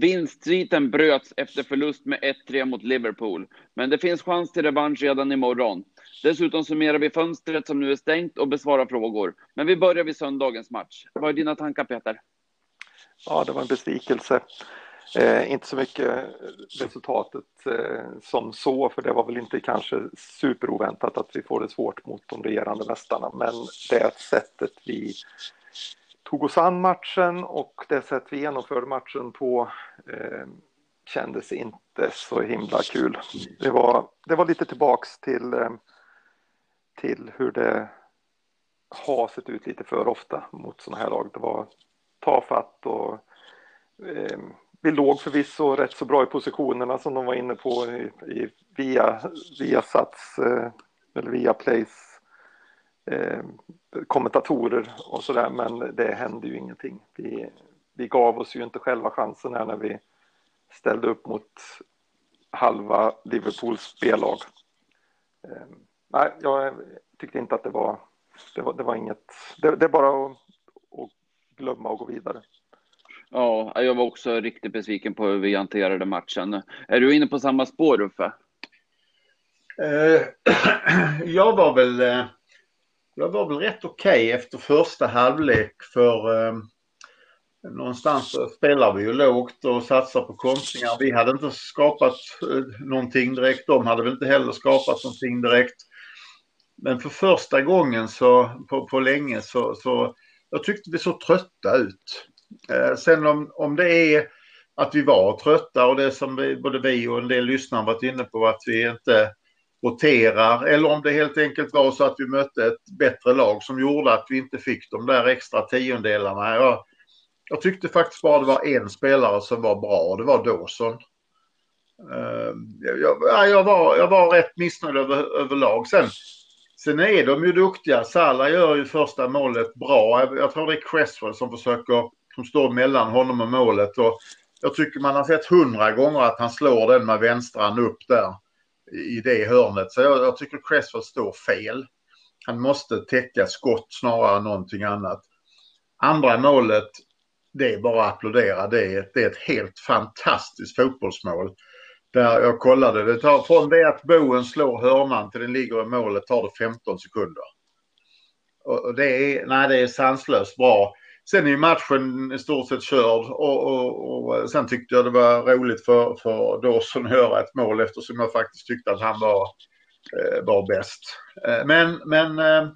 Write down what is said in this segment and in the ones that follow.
Vinstsviten bröts efter förlust med 1-3 mot Liverpool, men det finns chans till revansch redan imorgon. Dessutom summerar vi fönstret som nu är stängt och besvarar frågor. Men vi börjar vid söndagens match. Vad är dina tankar Peter? Ja, det var en besvikelse. Eh, inte så mycket resultatet eh, som så, för det var väl inte kanske superoväntat att vi får det svårt mot de regerande mästarna, men det sättet vi tog oss an matchen och det sätt vi genomförde matchen på eh, kändes inte så himla kul. Det var, det var lite tillbaks till, eh, till hur det har sett ut lite för ofta mot sådana här lag. Det var tafatt och eh, vi låg förvisso rätt så bra i positionerna som de var inne på i, i via, via Sats eh, eller via Plays eh, kommentatorer och sådär men det hände ju ingenting. Vi, vi gav oss ju inte själva chansen här när vi ställde upp mot halva Liverpools spellag. Eh, nej, jag tyckte inte att det var, det var, det var inget, det, det är bara att, att glömma och gå vidare. Ja, jag var också riktigt besviken på hur vi hanterade matchen. Är du inne på samma spår, Uffe? Uh, jag var väl uh, jag var väl rätt okej okay efter första halvlek för eh, någonstans spelar vi ju lågt och satsar på kontringar. Vi hade inte skapat eh, någonting direkt. De hade väl inte heller skapat någonting direkt. Men för första gången så på, på länge så, så jag tyckte vi såg trötta ut. Eh, sen om, om det är att vi var trötta och det som vi, både vi och en del lyssnare varit inne på att vi inte roterar eller om det helt enkelt var så att vi mötte ett bättre lag som gjorde att vi inte fick de där extra tiondelarna. Jag, jag tyckte faktiskt bara det var en spelare som var bra och det var Dawson. Uh, jag, jag, var, jag var rätt missnöjd över, överlag. Sen, sen är de ju duktiga. Salah gör ju första målet bra. Jag, jag tror det är Cresswell som försöker som står mellan honom och målet. Och jag tycker man har sett hundra gånger att han slår den med vänstran upp där i det hörnet. Så jag, jag tycker Cresswell står fel. Han måste täcka skott snarare än någonting annat. Andra målet, det är bara att applådera. Det är, det är ett helt fantastiskt fotbollsmål. Där jag kollade, det tar från det att Boen slår hörnan till den ligger i målet tar det 15 sekunder. Och det är, nej, det är sanslöst bra. Sen är matchen i stort sett körd och, och, och, sen tyckte jag det var roligt för, för Dawson att göra ett mål eftersom jag faktiskt tyckte att han var, eh, var bäst. Eh, men, men eh,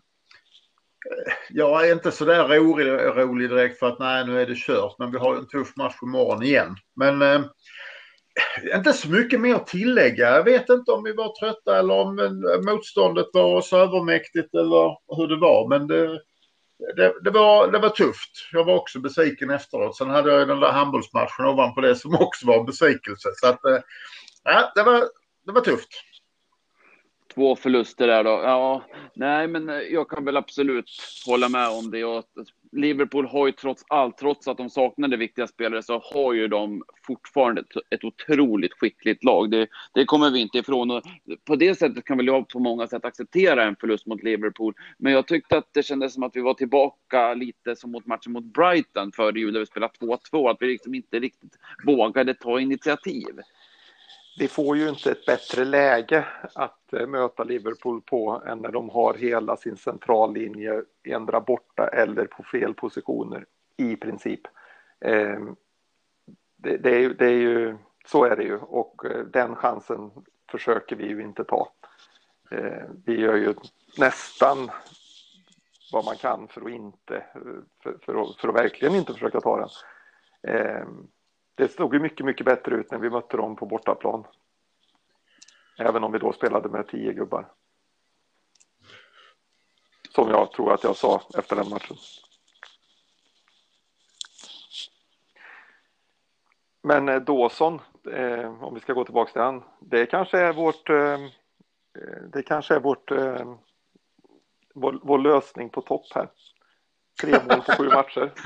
jag är inte så där rolig, rolig direkt för att nej nu är det kört men vi har en tuff match imorgon igen. Men eh, inte så mycket mer att tillägga. Jag vet inte om vi var trötta eller om eh, motståndet var så övermäktigt eller hur det var men det det, det, var, det var tufft. Jag var också besviken efteråt. Sen hade jag den där handbollsmatchen ovanpå det som också var en besvikelse. Så att, eh, ja, det var, det var tufft. Två förluster där då. Ja, nej, men jag kan väl absolut hålla med om det. Och Liverpool har ju trots allt, trots att de saknade viktiga spelare, så har ju de fortfarande ett, ett otroligt skickligt lag. Det, det, kommer vi inte ifrån. Och på det sättet kan väl jag på många sätt acceptera en förlust mot Liverpool. Men jag tyckte att det kändes som att vi var tillbaka lite som mot matchen mot Brighton före jul, där vi spelade 2-2. Att vi liksom inte riktigt vågade ta initiativ vi får ju inte ett bättre läge att eh, möta Liverpool på än när de har hela sin centrallinje ändra borta eller på fel positioner i princip. Ehm, det, det, är, ju, det är ju, så är det ju och eh, den chansen försöker vi ju inte ta. Ehm, vi gör ju nästan vad man kan för att inte, eh, för, för, att, för att verkligen inte försöka ta den. Ehm, det såg ju mycket, mycket bättre ut när vi mötte dem på bortaplan. Även om vi då spelade med tio gubbar. Som jag tror att jag sa efter den matchen. Men eh, Dawson, eh, om vi ska gå tillbaka till han, det kanske är vårt, eh, det kanske är vårt, eh, vår, vår lösning på topp här. Tre mål på sju matcher.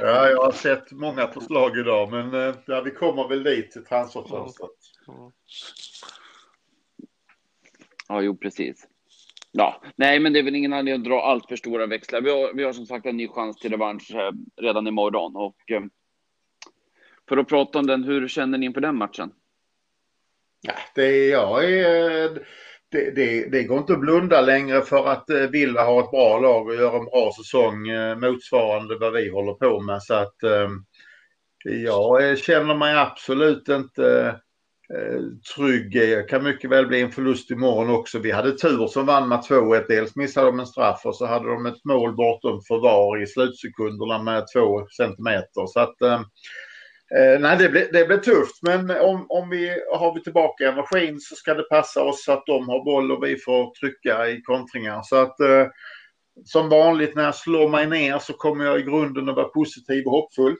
Ja, jag har sett många förslag idag, men eh, ja, vi kommer väl dit till transferfönstret. Ja, jo, precis. Ja, nej, men det är väl ingen anledning att dra allt för stora växlar. Vi har, vi har som sagt en ny chans till revansch eh, redan imorgon och eh, För att prata om den, hur känner ni inför den matchen? Ja, det, jag är, det, det, det, går inte att blunda längre för att eh, Villa har ett bra lag och gör en bra säsong eh, motsvarande vad vi håller på med. Så att eh, jag känner mig absolut inte trygg. Jag kan mycket väl bli en förlust imorgon också. Vi hade tur som vann med 2-1. Dels missade de en straff och så hade de ett mål bortom förvar i slutsekunderna med två centimeter. Så att Eh, nej, det blir, det blir tufft, men om, om vi har vi tillbaka en maskin så ska det passa oss så att de har boll och vi får trycka i kontringar. Så att eh, som vanligt när jag slår mig ner så kommer jag i grunden att vara positiv och hoppfull.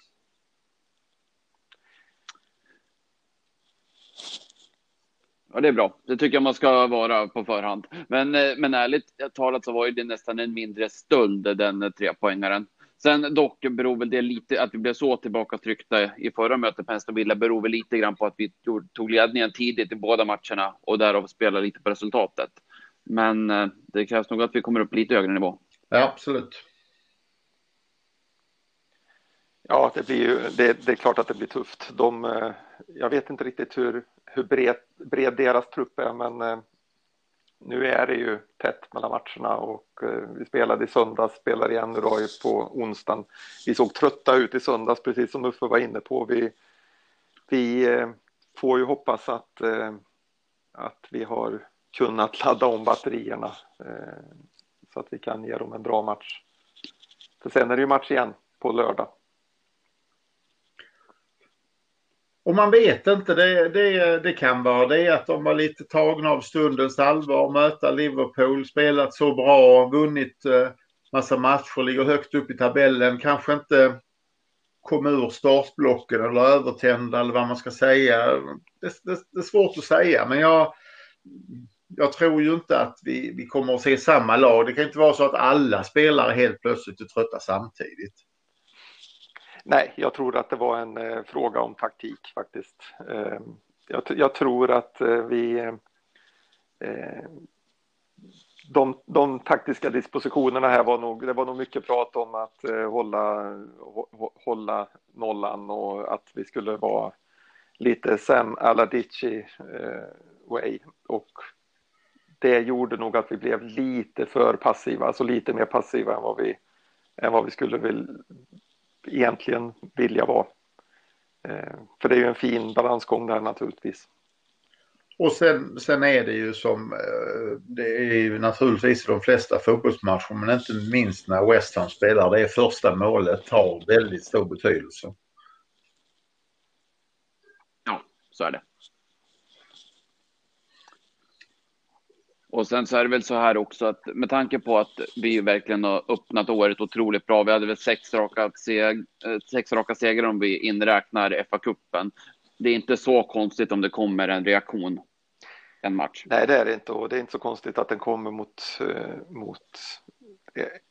Ja, det är bra. Det tycker jag man ska vara på förhand. Men, eh, men ärligt talat så var det nästan en mindre stöld, den trepoängaren. Sen dock beror väl det lite, att vi blev så tillbakatryckta i förra mötet på Aston Villa beror väl lite grann på att vi tog ledningen tidigt i båda matcherna och därav spelar lite på resultatet. Men eh, det krävs nog att vi kommer upp lite högre nivå. Ja, absolut. Ja, det, blir ju, det, det, är klart att det blir tufft. De, eh, jag vet inte riktigt hur, hur bred, bred deras trupp är, men eh, nu är det ju tätt mellan matcherna och eh, vi spelade i söndags, spelar igen idag på onsdagen. Vi såg trötta ut i söndags, precis som Uffe var inne på. Vi, vi eh, får ju hoppas att, eh, att vi har kunnat ladda om batterierna så att vi kan ge dem en bra match. För sen är det ju match igen på lördag. Och man vet inte, det, det, det kan vara det att de var lite tagna av stundens allvar, möta Liverpool, spelat så bra, vunnit eh, massa matcher, ligger högt upp i tabellen, kanske inte kom ur startblocken eller övertända eller vad man ska säga. Det, det, det, är svårt att säga, men jag, jag tror ju inte att vi, vi kommer att se samma lag. Det kan inte vara så att alla spelare helt plötsligt är trötta samtidigt. Nej, jag tror att det var en eh, fråga om taktik faktiskt. Eh, jag, jag, tror att eh, vi eh, de, de, taktiska dispositionerna här var nog, det var nog mycket prat om att eh, hålla, hålla nollan och att vi skulle vara lite Sam Aladici eh, way och det gjorde nog att vi blev lite för passiva, alltså lite mer passiva än vad vi, än vad vi skulle vilja egentligen vilja vara. Eh, för det är ju en fin balansgång där naturligtvis. Och sen, sen är det ju som, eh, det är ju naturligtvis de flesta fotbollsmatcher men inte minst när West Ham spelar. Det är första målet har väldigt stor betydelse. Ja, så är det. Och sen så är det väl så här också att med tanke på att vi verkligen har öppnat året otroligt bra. Vi hade väl sex raka, seg eh, sex raka segrar om vi inräknar FA-cupen. Det är inte så konstigt om det kommer en reaktion en match. Nej, det är det inte och det är inte så konstigt att den kommer mot, eh, mot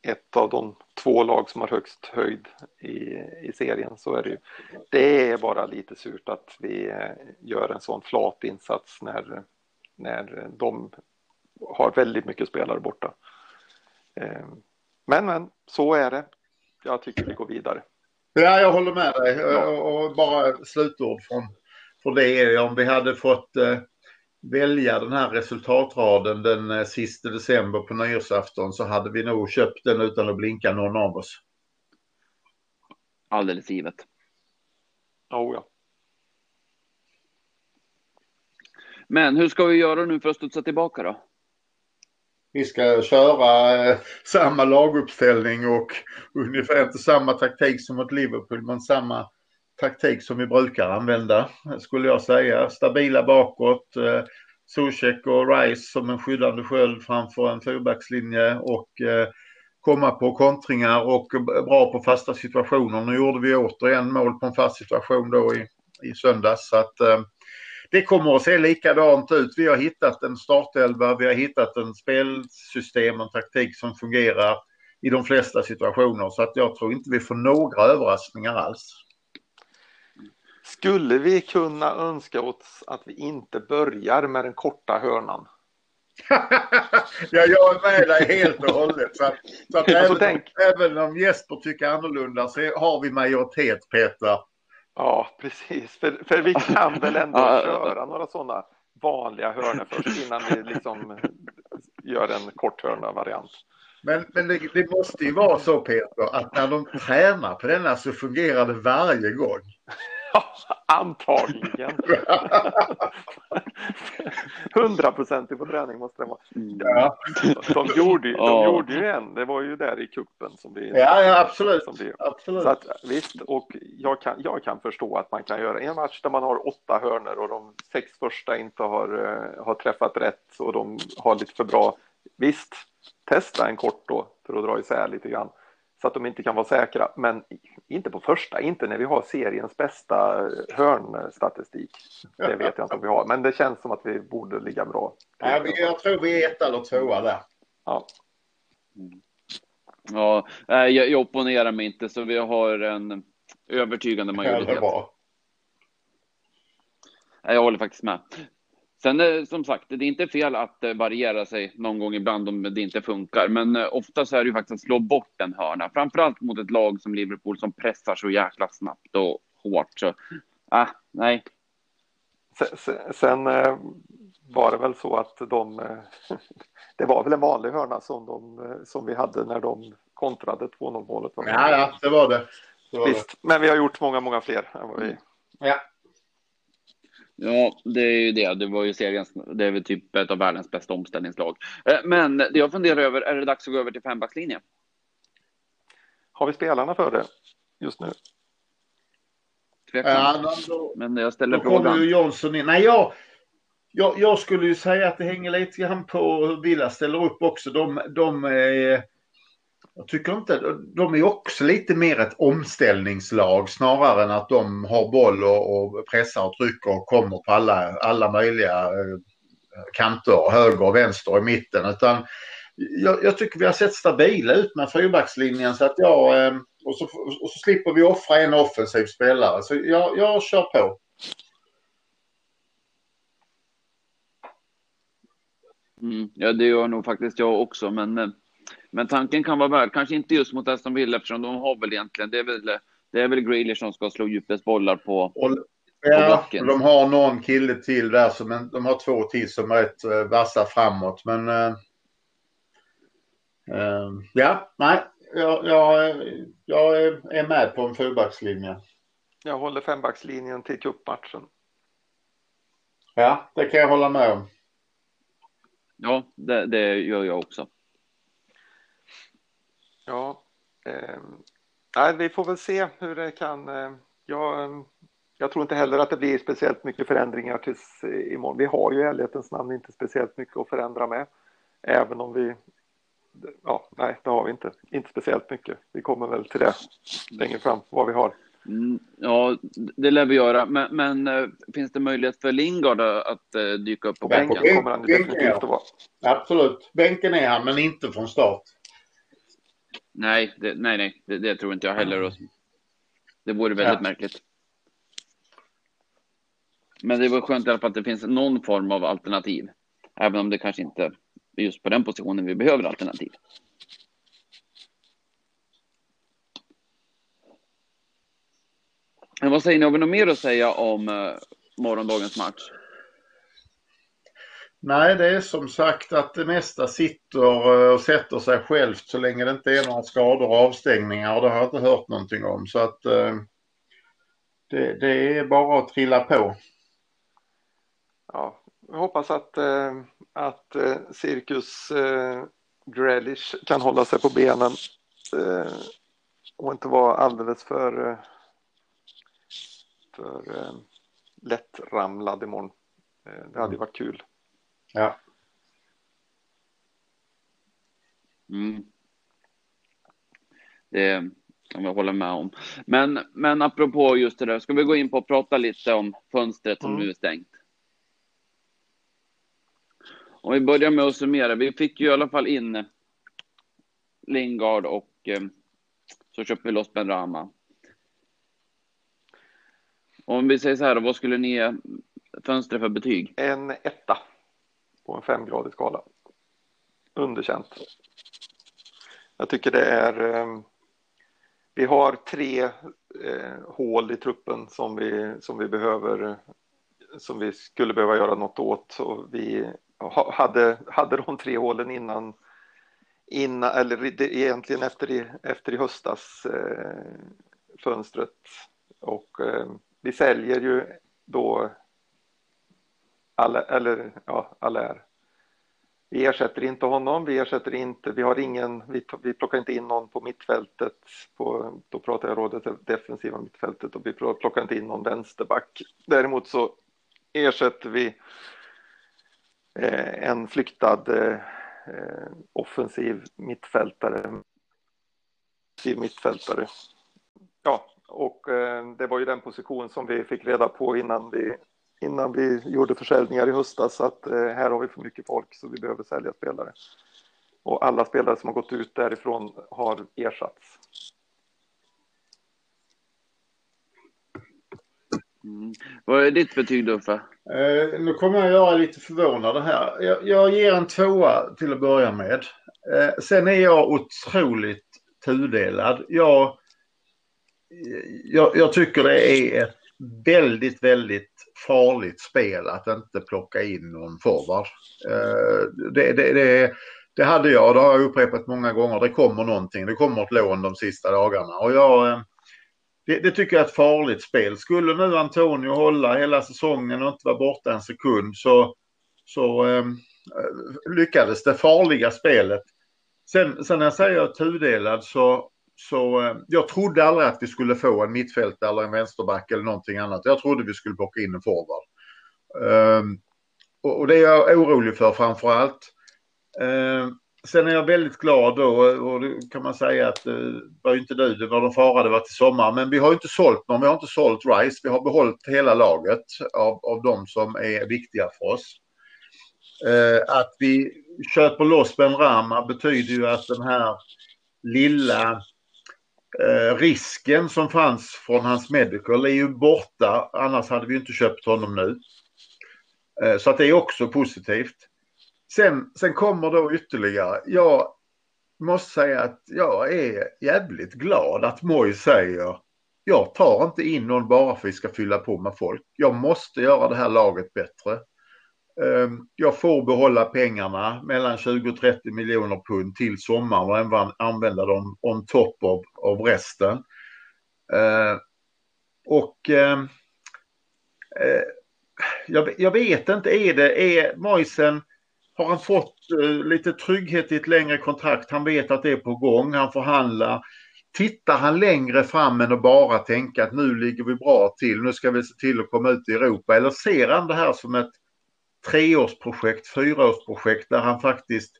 ett av de två lag som har högst höjd i, i serien. Så är det ju. Det är bara lite surt att vi eh, gör en sån flat insats när, när de har väldigt mycket spelare borta. Eh, men, men så är det. Jag tycker vi går vidare. Ja, jag håller med dig. Ja. Och bara slutord från, från det är om vi hade fått eh, välja den här resultatraden den eh, sista december på nyårsafton så hade vi nog köpt den utan att blinka någon av oss. Alldeles givet. Oh, ja. Men hur ska vi göra nu för att studsa tillbaka då? Vi ska köra eh, samma laguppställning och ungefär inte samma taktik som mot Liverpool men samma taktik som vi brukar använda skulle jag säga. Stabila bakåt, eh, Zuzek och Rice som en skyddande sköld framför en fyrbackslinje och eh, komma på kontringar och bra på fasta situationer. Nu gjorde vi återigen mål på en fast situation då i, i söndags så att eh, det kommer att se likadant ut. Vi har hittat en startelva, vi har hittat en spelsystem, en taktik som fungerar i de flesta situationer. Så att jag tror inte vi får några överraskningar alls. Skulle vi kunna önska oss att vi inte börjar med den korta hörnan? ja, jag är med dig helt och hållet. Så att, så att även, tänk... även om Jesper tycker annorlunda så har vi majoritet, Peter. Ja, precis. För, för vi kan väl ändå köra några sådana vanliga hörnor först innan vi liksom gör en kort hörna-variant. Men, men det, det, måste ju vara så Peter att när de tränar på denna så fungerar det varje gång. Antagligen. Hundraprocentig på träning måste det vara. Ja. De, gjorde, de ja. gjorde ju en, det var ju där i kuppen som vi... Ja, ja absolut. Som vi, absolut. Så att, visst, och jag kan, jag kan förstå att man kan göra en match där man har åtta hörnor och de sex första inte har, uh, har träffat rätt och de har lite för bra. Visst, testa en kort då för att dra isär lite grann så att de inte kan vara säkra. Men inte på första, inte när vi har seriens bästa hörnstatistik. Det vet jag inte om vi har, men det känns som att vi borde ligga bra. Ja, jag tror vi är ett eller tvåa där. Ja. Ja, jag, jag opponerar mig inte, så vi har en övertygande majoritet. Ja, jag håller faktiskt med. Sen eh, som sagt, det är inte fel att eh, variera sig någon gång ibland om det inte funkar, men eh, ofta så är det ju faktiskt att slå bort en hörna, framförallt mot ett lag som Liverpool som pressar så jäkla snabbt och hårt. Så, ah, nej. Sen, sen var det väl så att de, det var väl en vanlig hörna som, de, som vi hade när de kontrade 2-0 målet. Ja, ja, det var det. det var Visst, det. men vi har gjort många, många fler än vad vi... Ja. Ja, det är ju det. Det var ju seriens, det är väl typ ett av världens bästa omställningslag. Eh, men det jag funderar över, är det dags att gå över till fembackslinje? Har vi spelarna för det just nu? Ja, då, men jag ställer då frågan. Då kommer ju Johnson in. Nej, jag, jag, jag, skulle ju säga att det hänger lite grann på hur Villa ställer upp också. De, de är jag tycker inte, de är också lite mer ett omställningslag snarare än att de har boll och, och pressar och trycker och kommer på alla, alla möjliga eh, kanter, höger och vänster och i mitten. Utan jag, jag, tycker vi har sett stabila ut med fyrbackslinjen så att jag, eh, och så, och så slipper vi offra en offensiv spelare. Så jag, jag kör på. Mm, ja, det gör nog faktiskt jag också, men eh, men tanken kan vara värd, kanske inte just mot Aston Villa eftersom de har väl egentligen, det är väl, det är väl Grealish som ska slå djupledsbollar på, och, Ja, på de har någon kille till där, som en, de har två till som är rätt uh, vassa framåt. Men uh, uh, ja, nej, jag, jag, jag är med på en fyrbackslinje. Jag håller fembackslinjen till cupmatchen. Ja, det kan jag hålla med om. Ja, det, det gör jag också. Ja, eh, vi får väl se hur det kan. Eh, jag, jag tror inte heller att det blir speciellt mycket förändringar tills imorgon. Vi har ju i ärlighetens namn inte speciellt mycket att förändra med, även om vi. Ja, nej, det har vi inte. Inte speciellt mycket. Vi kommer väl till det längre fram vad vi har. Mm, ja, det lär vi göra. Men, men äh, finns det möjlighet för Lingard att äh, dyka upp på bänken? bänken? kommer han definitivt att vara. Absolut. Bänken är han, men inte från start. Nej, det, nej, nej, det, det, tror inte jag heller. Det vore väldigt ja. märkligt. Men det var skönt i alla fall att det finns någon form av alternativ. Även om det kanske inte är just på den positionen vi behöver alternativ. Men vad säger ni, har vi något mer att säga om uh, morgondagens match? Nej, det är som sagt att det mesta sitter eh, och sätter sig självt så länge det inte är några skador och avstängningar. Det har jag inte hört någonting om. Så att eh, det, det, är bara att trilla på. Ja, jag hoppas att, eh, att Cirkus Grealish kan hålla sig på benen och inte vara alldeles för, för lättramlad imorgon. Det hade ju varit kul. Ja. Mm. Det kan jag hålla med om. Men, men apropå just det där, ska vi gå in på och prata lite om fönstret som mm. nu är stängt? Om vi börjar med att summera. Vi fick ju i alla fall in Lingard och eh, så köpte vi loss Ben Rama. Om vi säger så här, vad skulle ni ge fönstret för betyg? En etta på en femgradig skala. Underkänt. Jag tycker det är. Eh, vi har tre eh, hål i truppen som vi, som vi behöver som vi skulle behöva göra något åt och vi hade, hade de tre hålen innan, innan eller egentligen efter i, efter i höstas eh, fönstret och eh, vi säljer ju då alla, eller ja, alla är. vi ersätter inte honom, vi ersätter inte, vi har ingen, vi, vi plockar inte in någon på mittfältet, på, då pratar jag rådet defensiva mittfältet och vi plockar inte in någon vänsterback. Däremot så ersätter vi eh, en flyktad eh, offensiv mittfältare. Offensiv mittfältare. Ja, och eh, det var ju den position som vi fick reda på innan vi innan vi gjorde försäljningar i höstas att eh, här har vi för mycket folk så vi behöver sälja spelare. Och alla spelare som har gått ut därifrån har ersatts. Mm. Vad är ditt betyg då Uffe? Eh, nu kommer jag göra lite förvånad här. Jag, jag ger en tvåa till att börja med. Eh, sen är jag otroligt tudelad. Jag, jag, jag tycker det är ett väldigt, väldigt farligt spel att inte plocka in någon forward. Eh, det, det, det, det hade jag, det har jag upprepat många gånger. Det kommer någonting, det kommer ett lån de sista dagarna. Och jag, eh, det, det, tycker jag är ett farligt spel. Skulle nu Antonio hålla hela säsongen och inte vara borta en sekund så, så eh, lyckades det farliga spelet. Sen, sen när jag säger tudelad så så eh, jag trodde aldrig att vi skulle få en mittfältare eller en vänsterback eller någonting annat. Jag trodde vi skulle plocka in en forward. Ehm, och, det är jag orolig för framför allt. Ehm, sen är jag väldigt glad då och det kan man säga att eh, det var var inte du, det var de farade var till sommar. Men vi har inte sålt någon, vi har inte sålt Rice. Vi har behållit hela laget av, av de som är viktiga för oss. Ehm, att vi köper loss Ben Rama betyder ju att den här lilla Eh, risken som fanns från hans medical är ju borta. Annars hade vi inte köpt honom nu. Eh, så att det är också positivt. Sen, sen kommer då ytterligare. Jag måste säga att jag är jävligt glad att Moj säger jag tar inte in någon bara för att vi ska fylla på med folk. Jag måste göra det här laget bättre. Ehm, jag får behålla pengarna mellan 20 och 30 miljoner pund till sommaren och använda dem on top av, av resten. Ehm, och ehm, eh, jag, jag, vet inte, är det, är Moisen, har han fått eh, lite trygghet i ett längre kontrakt? Han vet att det är på gång, han förhandlar. Tittar han längre fram än att bara tänka att nu ligger vi bra till, nu ska vi se till att komma ut i Europa? Eller ser han det här som ett treårsprojekt, fyraårsprojekt där han faktiskt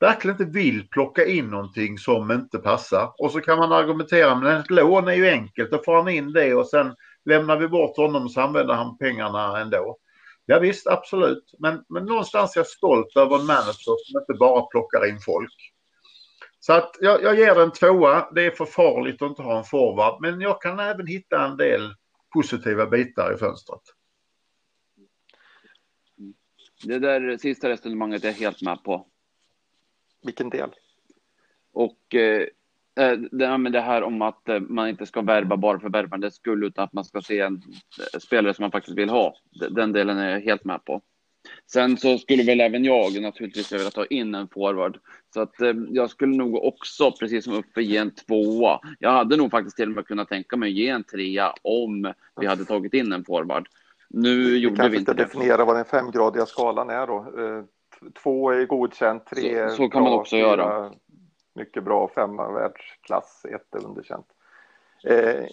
verkligen inte vill plocka in någonting som inte passar. Och så kan man argumentera, men ett lån är ju enkelt, då får han in det och sen lämnar vi bort honom så använder han pengarna ändå. Ja, visst, absolut, men, men någonstans är jag stolt över en manager som inte bara plockar in folk. Så att jag, jag ger den tvåa. Det är för farligt att inte ha en forward, men jag kan även hitta en del positiva bitar i fönstret. Det där sista resonemanget är jag helt med på. Vilken del? Och eh, eh det, det här om att eh, man inte ska värva bara för värvandets skull, utan att man ska se en eh, spelare som man faktiskt vill ha. Den delen är jag helt med på. Sen så skulle väl även jag naturligtvis vilja ta in en forward. Så att eh, jag skulle nog också, precis som uppe, ge en tvåa. Jag hade nog faktiskt till och med kunnat tänka mig att ge en trea om vi hade tagit in en forward. Nu vi gjorde vi inte definiera vad den femgradiga skalan är då. Eh, två är godkänt, tre är så, så kan bra, man också göra. Mycket bra, femma världsklass, ett är underkänt. Eh,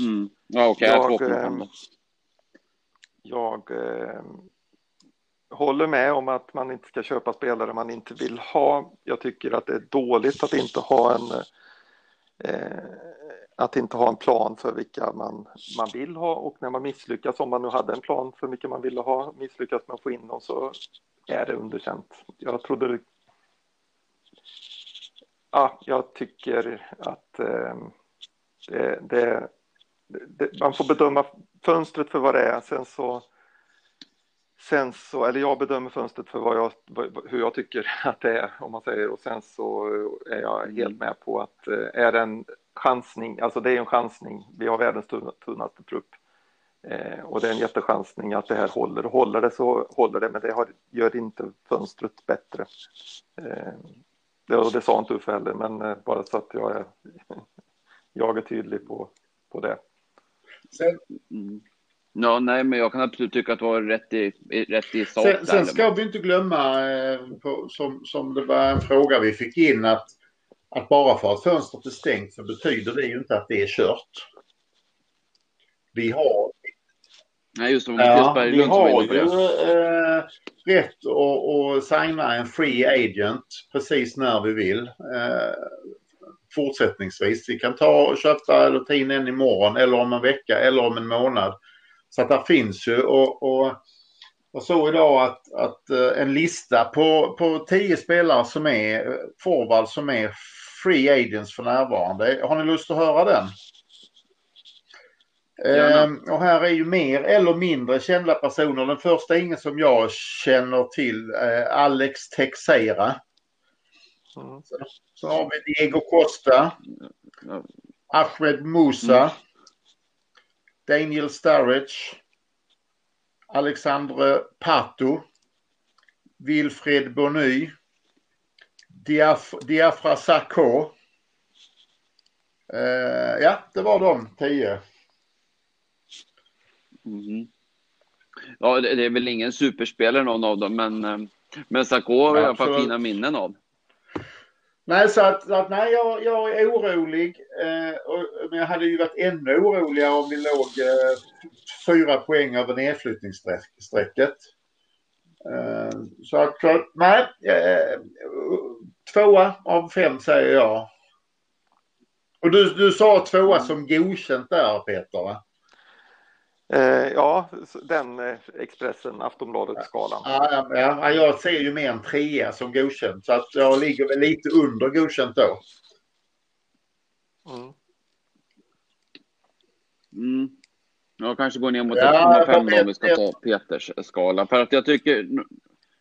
mm. Ja, okay, jag, eh, jag eh, håller med om att man inte ska köpa spelare man inte vill ha. Jag tycker att det är dåligt att inte ha en eh, att inte ha en plan för vilka man, man vill ha och när man misslyckas, om man nu hade en plan för vilka man ville ha, misslyckas med att få in dem så är det underkänt. Jag trodde Ja, jag tycker att eh, det, det, det, man får bedöma fönstret för vad det är. Sen så, sen så, eller jag bedömer fönstret för vad jag, hur jag tycker att det är, om man säger. Och sen så är jag helt med på att eh, är det en chansning, alltså det är en chansning. Vi har världens tunnaste trupp. Eh, och det är en jättechansning att det här håller. Håller det så håller det, men det har, gör inte fönstret bättre. Eh, det, det sa inte Uffe heller, men eh, bara så att jag är, jag är tydlig på, på det. Sen, mm. Ja, nej, men jag kan absolut tycka att du har rätt i, rätt i sak. Sen, sen ska vi inte glömma, eh, på, som, som det var en fråga vi fick in, att, att bara för att fönstret är stängt så betyder det ju inte att det är kört. Vi har Nej, just det. Ja, vi har ju äh, rätt att, att signa en free agent precis när vi vill. Äh, fortsättningsvis. Vi kan ta och köpa eller ta in en imorgon eller om en vecka eller om en månad. Så att det finns ju och, och jag såg idag att, att uh, en lista på, på tio spelare som är forward som är free agents för närvarande. Har ni lust att höra den? Ehm, och här är ju mer eller mindre kända personer. Den första är ingen som jag känner till. Eh, Alex Texera. Mm. Så, så, har vi Diego Costa. Ahmed Musa. Mm. Daniel Sturridge. Alexandre Pato. Wilfred Bonny. Diaf Diafra Sakho. Uh, ja, det var de tio. Mm. Ja, det, det, är väl ingen superspelare någon av dem, men, eh, men Sakho har jag i alla fall fina minnen av. Nej, så att, att nej, jag, jag är orolig. Eh, och, men jag hade ju varit ännu oroligare om vi låg eh, fyra poäng över nedflyttningsstrecket. Eh, så att, nej, eh, tvåa av fem säger jag. Och du, du sa tvåa som godkänt där Peter va? Eh, ja, den eh, Expressen, Aftonbladet-skalan. Ja, ja, jag ser ju mer en trea som godkänt så att jag ligger väl lite under godkänt då. Mm. Mm. Jag kanske går ner mot ja, 1,5 om vi ska ta Peters skala. För att jag tycker,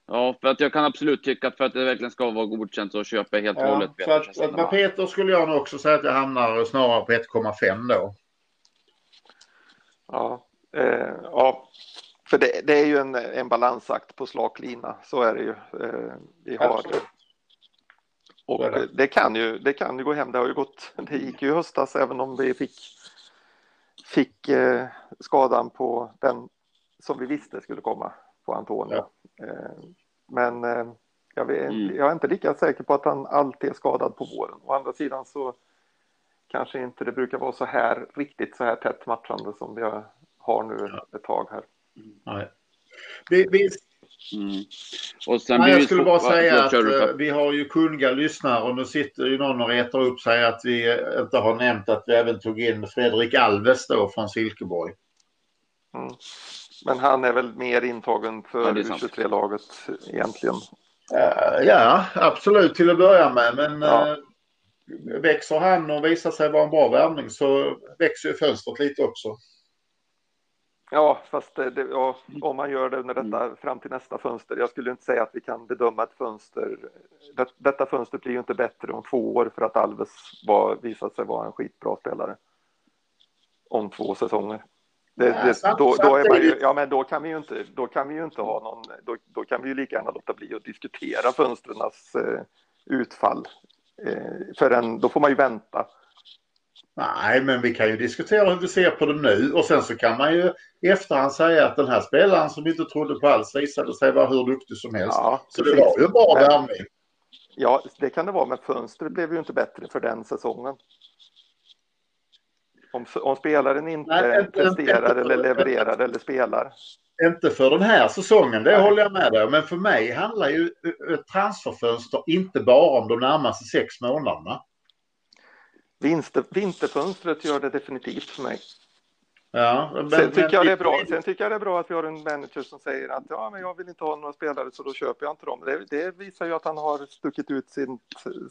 ja, för att jag kan absolut tycka att för att det verkligen ska vara godkänt så köper jag helt och ja, hållet Peters. För att, med Peter skulle jag nog också säga att jag hamnar snarare på 1,5 då. Ja, Eh, ja, för det, det, är ju en, en balansakt på slak lina, så är det ju. Eh, vi har Absolut. Och det. det. kan ju, det kan ju gå hem. Det har ju gått, det gick ju i höstas även om vi fick, fick eh, skadan på den som vi visste skulle komma på Antonio. Ja. Eh, men eh, jag, vet, mm. jag är inte lika säker på att han alltid är skadad på våren. Å andra sidan så kanske inte det brukar vara så här riktigt så här tätt matchande som vi har nu ett tag här. Nej. Vi, vi... Mm. Och sen Nej, jag skulle bara säga att uh, vi har ju kunniga lyssnare och nu sitter ju någon och retar upp sig att vi eh, inte har nämnt att vi även tog in Fredrik Alves då från Silkeborg. Mm. Men han är väl mer intagen för ja, U23-laget egentligen? Uh, ja, absolut till att börja med. Men ja. uh, växer han och visar sig vara en bra värvning så växer ju fönstret lite också. Ja, fast det, ja, om man gör det under detta, mm. fram till nästa fönster. Jag skulle inte säga att vi kan bedöma ett fönster. Det, detta fönster blir ju inte bättre om två år för att Alves var, visat sig vara en skitbra spelare. Om två säsonger. Det, det, då, då, är man ju, ja, men då kan vi ju inte, då kan vi inte ha någon, då, då kan vi ju lika gärna låta bli att diskutera fönstrens eh, utfall. Eh, för en, då får man ju vänta Nej, men vi kan ju diskutera hur vi ser på det nu och sen så kan man ju i efterhand säga att den här spelaren som vi inte trodde på alls visade sig vara hur duktig som helst. Ja, så det var ju en bra värvning. Ja, det kan det vara, men fönstret blev ju inte bättre för den säsongen. Om, om spelaren inte Nej, presterar inte, eller levererar eller spelar. Inte för den här säsongen, det Nej. håller jag med dig Men för mig handlar ju ett transferfönster inte bara om de närmaste sex månaderna. Vinster, vinterfönstret gör det definitivt för mig. Ja, men, sen, tycker men, jag det är bra, sen tycker jag det är bra att vi har en manager som säger att ja, men jag vill inte ha några spelare så då köper jag inte dem. Det, det visar ju att han har stuckit ut sin,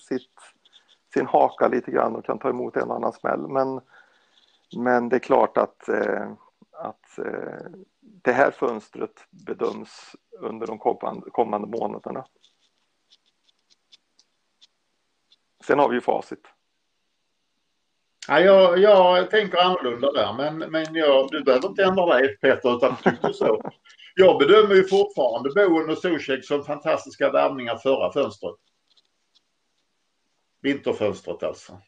sitt, sin haka lite grann och kan ta emot en annan smäll. Men, men det är klart att, eh, att eh, det här fönstret bedöms under de kommande, kommande månaderna. Sen har vi ju facit. Ja, jag, jag tänker annorlunda där, men, men jag, du behöver inte ändra dig Peter, utan tyckte så. Jag bedömer ju fortfarande Boen och Zuzek som fantastiska värvningar förra fönstret. Vinterfönstret alltså.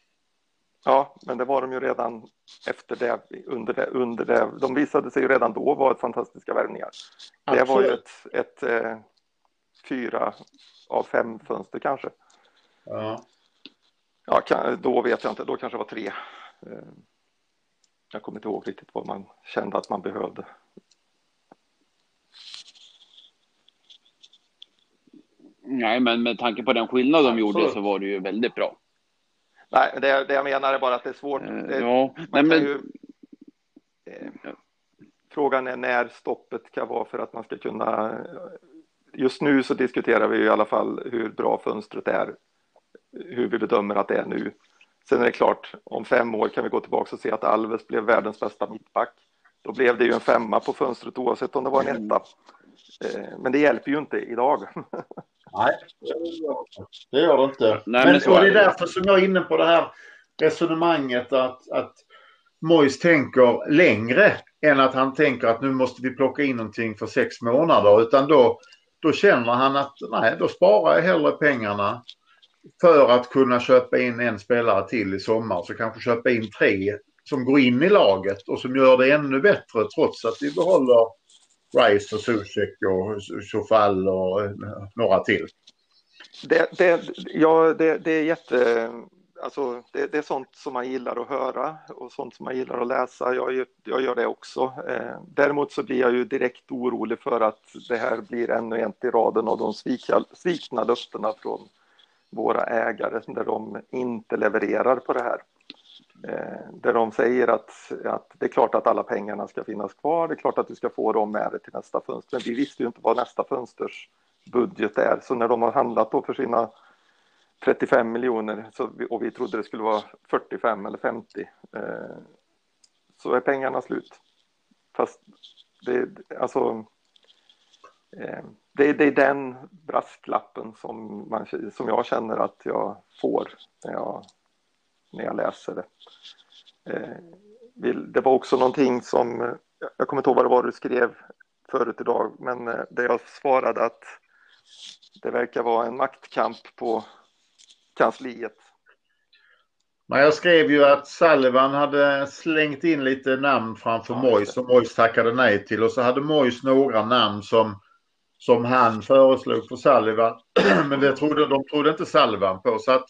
Ja, men det var de ju redan efter det, under det, under det. De visade sig ju redan då vara fantastiska värvningar. Det var ju ett, ett eh, fyra av fem fönster kanske. Ja. Ja, kan, då vet jag inte, då kanske det var tre. Eh, jag kommer inte ihåg riktigt vad man kände att man behövde. Nej, men med tanke på den skillnad de gjorde så var det ju väldigt bra. Nej, det, det jag menar är bara att det är svårt. Eh, Det, ja, nej, men ju, eh, frågan är när stoppet kan vara för att man ska kunna... Just nu så diskuterar vi i alla fall hur bra fönstret är, hur vi bedömer att det är nu. Sen är det klart, om fem år kan vi gå tillbaka och se att Alves blev världens bästa mittback. Då blev det ju en femma på fönstret oavsett om det var en etta. Eh, Men det hjälper ju inte idag. Nej, det gör det inte. Nej, men, men så och det är därför som jag är inne på det här resonemanget att, att Mois tänker längre än att han tänker att nu måste vi plocka in någonting för sex månader. Utan då, då känner han att nej, då sparar jag hellre pengarna för att kunna köpa in en spelare till i sommar. Så kanske köpa in tre som går in i laget och som gör det ännu bättre trots att vi behåller Rice och Susek och Sofall och eh, några till. Det, det, ja, det, det är jätte... Alltså, det, det är sånt som man gillar att höra och sånt som man gillar att läsa. Jag, gör- jag gör det också. Eh, däremot så blir jag ju direkt orolig för att det här blir ännu en i raden av de svika, svikna löftena från våra ägare där de inte levererar på det här. Eh, där de säger att, att det är klart att alla pengarna ska finnas kvar, det är klart att du ska få dem med dig till nästa fönster. Men vi visste ju inte vad nästa fönsters budget är, så när de har handlat då för sina 35 miljoner vi, och vi trodde det skulle vara 45 eller 50 eh, så är pengarna slut. Fast det, alltså, eh, det, det är den brasklappen som, man, som jag känner att jag får när jag, när jag läser det. Eh, det var också någonting som, jag kommer inte ihåg vad det var du skrev förut idag, men eh, där jag svarade att det verkar vara en maktkamp på kansliet. Men jag skrev ju att Sullivan hade slängt in lite namn framför Ja, det. som Moyes tackade nej till och så hade Moyes några namn som, som han föreslog för Sullivan. Men det trodde, de trodde inte Sullivan på så att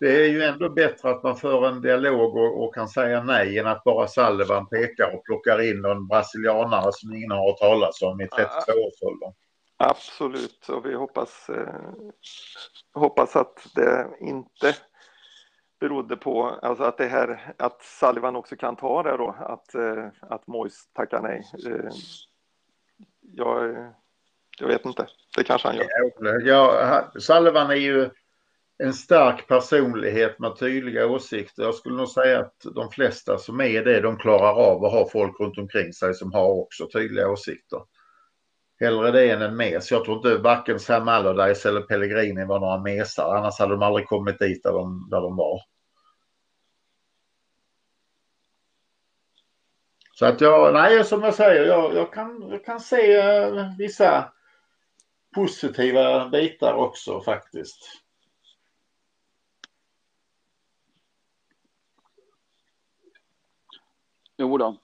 det är ju ändå bättre att man för en dialog och, och kan säga nej än att bara Sullivan pekar och plockar in någon brasilianare som ingen har hört talas om i 32-årsåldern. Absolut, och vi hoppas, eh, hoppas att det inte berodde på, alltså att det här, att Sullivan också kan ta det då, att, eh, att Moise tackar nej. Eh, jag, jag vet inte, det kanske han gör. Ja, Sullivan är ju en stark personlighet med tydliga åsikter. Jag skulle nog säga att de flesta som är det, de klarar av att ha folk runt omkring sig som har också tydliga åsikter. Hellre det än en mes. Jag tror inte varken Sam Allardyce eller Pellegrini var några mesar. Annars hade de aldrig kommit dit där de, där de var. Så att jag, nej som jag säger, jag, jag, kan, jag kan se eh, vissa positiva bitar också faktiskt. Jo då.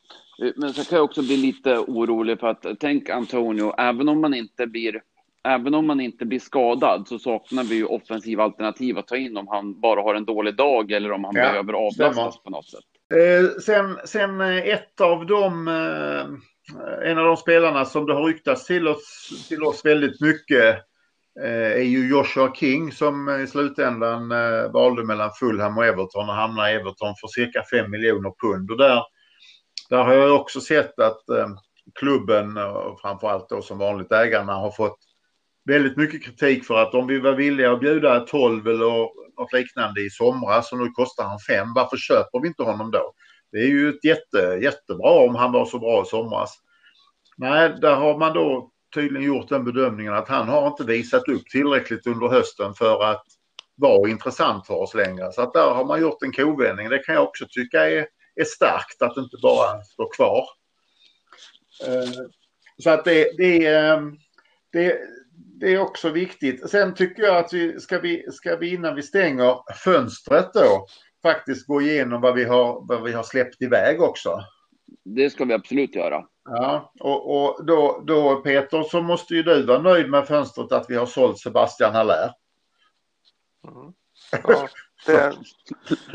Men så kan jag också bli lite orolig för att tänk Antonio, även om man inte blir Även om man inte blir skadad så saknar vi ju offensiva alternativ att ta in om han bara har en dålig dag eller om han Ja, behöver avlastas på något sätt. Eh, sen, sen eh, ett av de, eh, en av de spelarna som det har ryktats till oss, till oss väldigt mycket eh, är ju Joshua King som i slutändan eh, valde mellan Fulham och Everton och hamnade i Everton för cirka 5 miljoner pund. Och där, där har jag också sett att eh, klubben och framförallt då som vanligt ägarna har fått väldigt mycket kritik för att om vi var villiga att bjuda 12 eller något liknande i somras och nu kostar han 5, varför köper vi inte honom då? Det är ju ett jätte, jättebra om han var så bra i somras. Nej, där har man då tydligen gjort den bedömningen att han har inte visat upp tillräckligt under hösten för att vara intressant för oss längre. Så att där har man gjort en kovändning. Det kan jag också tycka är, är starkt att inte bara stå kvar. Eh, så att det, det, det, det är också viktigt. Sen tycker jag att vi ska, vi ska vi innan vi stänger fönstret då faktiskt gå igenom vad vi har, vad vi har släppt iväg också. Det ska vi absolut göra. Ja, och, och då, då Peter så måste ju du vara nöjd med fönstret att vi har sålt Sebastian Haller. Mm. Ja, det,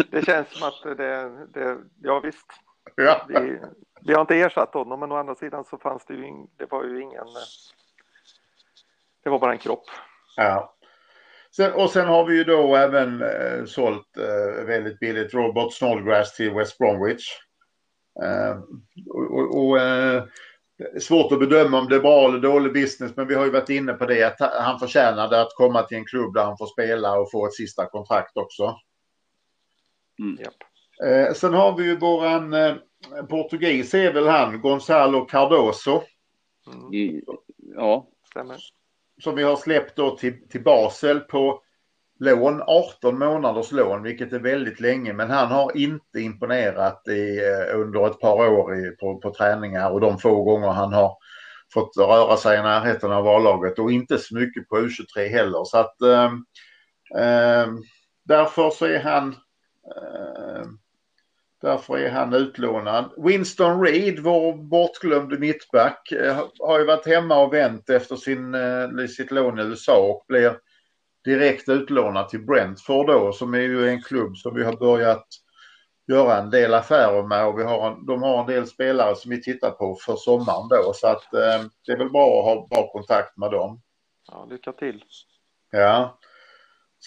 det, känns som att det, det ja visst. Ja. Vi, vi har inte ersatt honom men å andra sidan så fanns det ju, in, det var ju ingen, det var bara en kropp. Ja. Sen, och sen har vi ju då även eh, sålt eh, väldigt billigt Robert Snodgrass till West Bromwich. Eh, och, och eh, svårt att bedöma om det är bra eller dålig business men vi har ju varit inne på det att han förtjänade att komma till en klubb där han får spela och få ett sista kontrakt också. Mm. Yep. Eh, sen har vi ju våran eh, portugis är väl han, Gonzalo Cardoso. Mm. Ja, stämmer. Som vi har släppt då till, till Basel på lån, 18 månaders lån, vilket är väldigt länge. Men han har inte imponerat i, eh, under ett par år i, på, på träningar och de få gånger han har fått röra sig i närheten av A-laget och inte så mycket på U23 heller. Så att eh, eh, därför så är han eh, Därför är han utlånad. Winston Reed, vår bortglömde mittback, eh, har ju varit hemma och vänt efter sin, eh, sitt lån i USA och blir direkt utlånad till Brentford då som är ju en klubb som vi har börjat göra en del affärer med och vi har en, de har en del spelare som vi tittar på för sommaren då så att eh, det är väl bra att ha bra kontakt med dem. Ja, lycka till. Ja.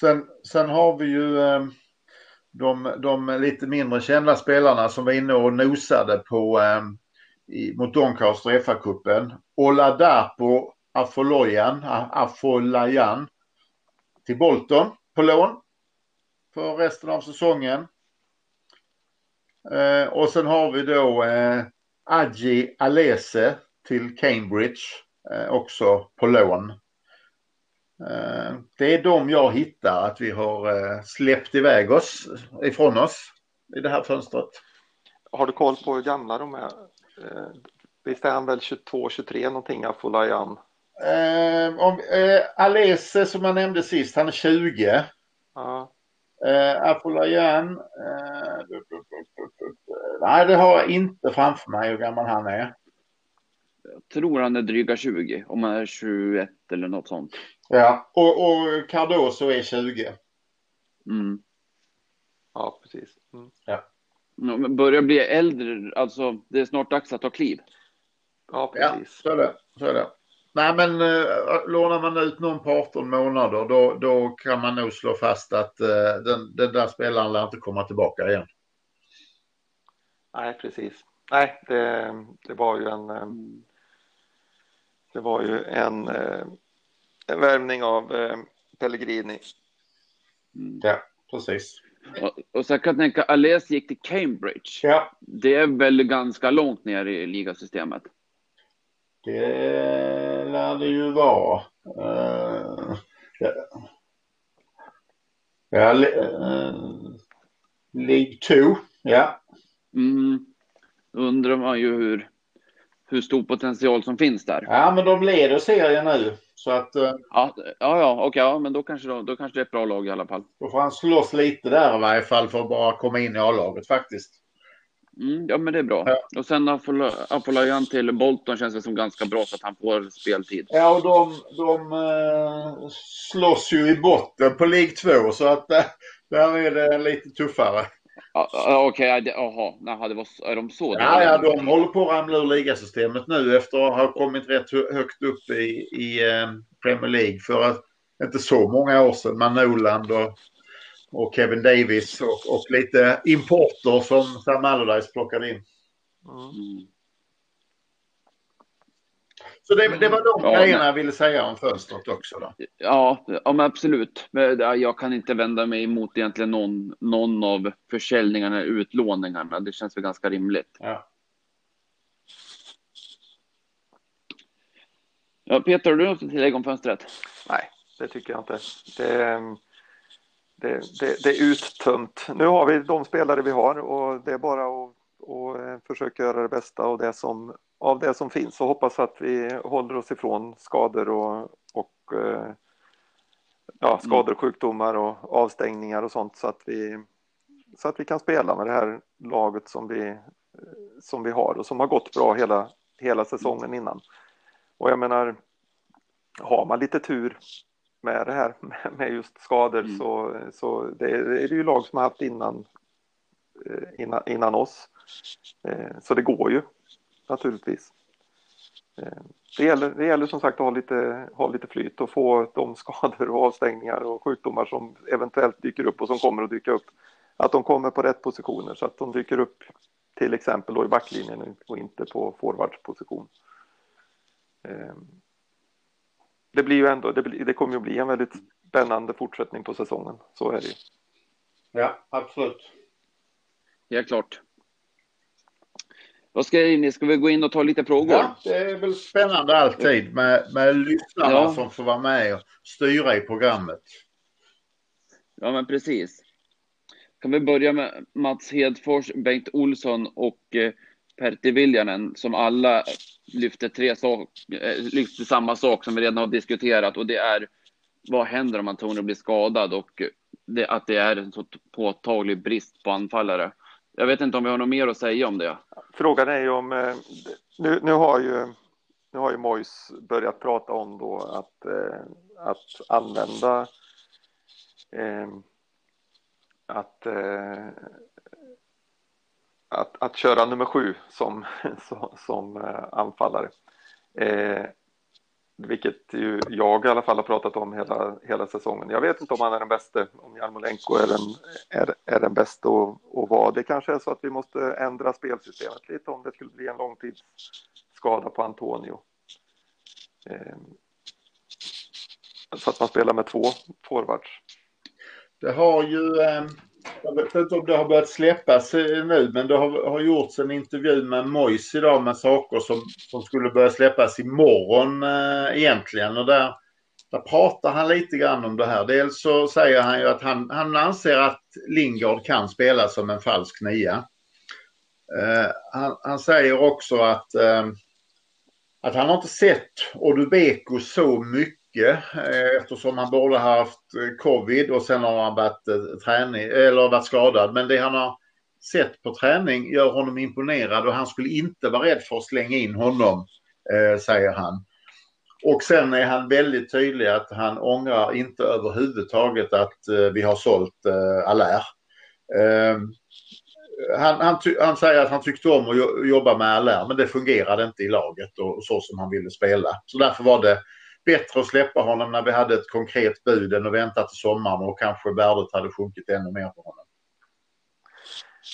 Sen, sen har vi ju eh, de, de lite mindre kända spelarna som var inne och nosade på eh, i, mot Doncaster FA-cupen. Oladapo Afoloyan, Afolayan till Bolton på lån för resten av säsongen. Eh, och sen har vi då eh, Aji Alese till Cambridge eh, också på lån. Eh, det är de jag hittar att vi har eh, släppt iväg oss ifrån oss i det här fönstret. Har du koll på hur gamla de är? Eh, visst är han väl 22, 23 någonting, Afolayan? Eh, om, eh, Alese som jag nämnde sist, han är 20. Ja. Eh, Afolayan. Eh, nej, det har jag inte framför mig hur gammal han är. Jag tror han är dryga 20, om han är 21 eller något sånt. Ja, och, och Cardoso är 20. Mm. Ja, precis. Mm. Ja. Men börjar bli äldre, alltså det är snart dags att ta kliv. Ja, precis. Ja, så är det. Så är det. Nej, men uh, lånar man ut någon på 18 månader då, då kan man nog slå fast att uh, den, den där spelaren lär inte komma tillbaka igen. Nej, precis. Nej, det, det var ju en um, det var ju en, uh, en värvning av uh, Pellegrini. Mm. Ja, precis. Och, och så kan jag tänka, Ales gick till Cambridge. Ja. Det är väl ganska långt ner i ligasystemet? Det lär det ju vara. Uh, ja, ja uh, League 2, ja. Mm. Undrar man ju hur, hur stor potential som finns där. Ja, men de leder serien nu. Så att, uh, ja, ja, ja, okej, ja, men då kanske, då, då kanske det är ett bra lag i alla fall. Då får han slåss lite där i varje fall för att bara komma in i A-laget faktiskt. Mm, ja, men det är bra. Ja. Och sen Apolayan till Bolton känns det som ganska bra så att han får speltid. Ja, och de, de uh, slåss ju i botten på League 2 så att uh, där är det lite tuffare. Okej, okay, jaha, Naha, det var, är de så? Ja, ja, de håller på att ramla ur ligasystemet nu efter att ha kommit rätt högt upp i, i Premier League för att inte så många år sedan. Man Noland och och Kevin Davis och, och lite importer som Sam Allardyce plockade in. Mm. Så det, det, var de ja, grejerna jag ville säga om fönstret också. Då. Ja, ja men absolut. Jag kan inte vända mig emot egentligen någon, någon av försäljningarna, utlåningarna. Det känns väl ganska rimligt. Ja. Ja, Peter, har du något att tillägga om fönstret? Nej, det tycker jag inte. Det, det, det, det, är uttömt. Nu har vi de spelare vi har och det är bara att och eh, försöka göra det bästa av det som, av det som finns och hoppas att vi håller oss ifrån skador och, och eh, ja, mm. skador, sjukdomar och avstängningar och sånt så att vi så att vi kan spela med det här laget som vi, som vi har och som har gått bra hela, hela säsongen innan. Och jag menar, har man lite tur med det här med just skador mm. så, så det, är, det är ju lag som har haft innan, eh, innan, innan oss. Eh, så det går ju naturligtvis. Eh, det gäller, det gäller som sagt att ha lite, ha lite flyt och få de skador och avstängningar och sjukdomar som eventuellt dyker upp och som kommer att dyka upp. Att de kommer på rätt positioner så att de dyker upp till exempel då i backlinjen och inte på forwardsposition. Det blir ju ändå, det, blir, det kommer ju att bli en väldigt spännande fortsättning på säsongen. Så är det ju. Ja, absolut. Helt klart. Vad ska, ni, ska vi gå in och ta lite frågor? Ja, det är väl spännande alltid med, med lyssnarna ja. som får vara med och styra i programmet. Ja, men precis. Kan vi börja med Mats Hedfors, Bengt Olsson och eh, Pertti Viljanen som alla lyfter, tre sak, eh, lyfter samma sak som vi redan har diskuterat och det är vad händer om Antonio blir skadad och det, att det är en så påtaglig brist på anfallare. Jag vet inte om vi har något mer att säga om det. Frågan är ju om, eh, nu, nu har ju nu har ju Mois börjat prata om då att, eh, att använda eh, att, eh, att, att köra nummer sju som, som, eh, anfallare. Eh, vilket ju jag i alla fall har pratat om hela, hela säsongen. Jag vet inte om han är den bästa, om Jarmolenko är den, är, är den bästa och, och vad. Det kanske är så att vi måste ändra spelsystemet lite om det skulle bli en långtidsskada på Antonio. Eh, så att man spelar med två forwards. Det har ju, eh, jag vet inte om det har börjat släppas eh, nu, men det har, har gjorts en intervju med Mois idag med saker som, som skulle börja släppas imorgon eh, egentligen. Och där, där pratar han lite grann om det här. Dels så säger han ju att han, han anser att Lingard kan spela som en falsk nia. Eh, han, han, säger också att, eh, att han har inte sett Odubeko så mycket mycket eh, eftersom han både har haft eh, covid och sen har han varit, eh, träning, eller varit skadad. Men det han har sett på träning gör honom imponerad och han skulle inte vara rädd för att slänga in honom, säger han. Och sen är han väldigt tydlig att han ångrar inte överhuvudtaget att vi har sålt eh, Allaire. Ehm, han, han, han, säger att han tyckte om att jobba med Allaire men det fungerade inte i laget och så som han ville spela. Så därför var det bättre att släppa honom när vi hade ett konkret bud än att vänta till sommaren och kanske värdet hade sjunkit ännu mer på honom.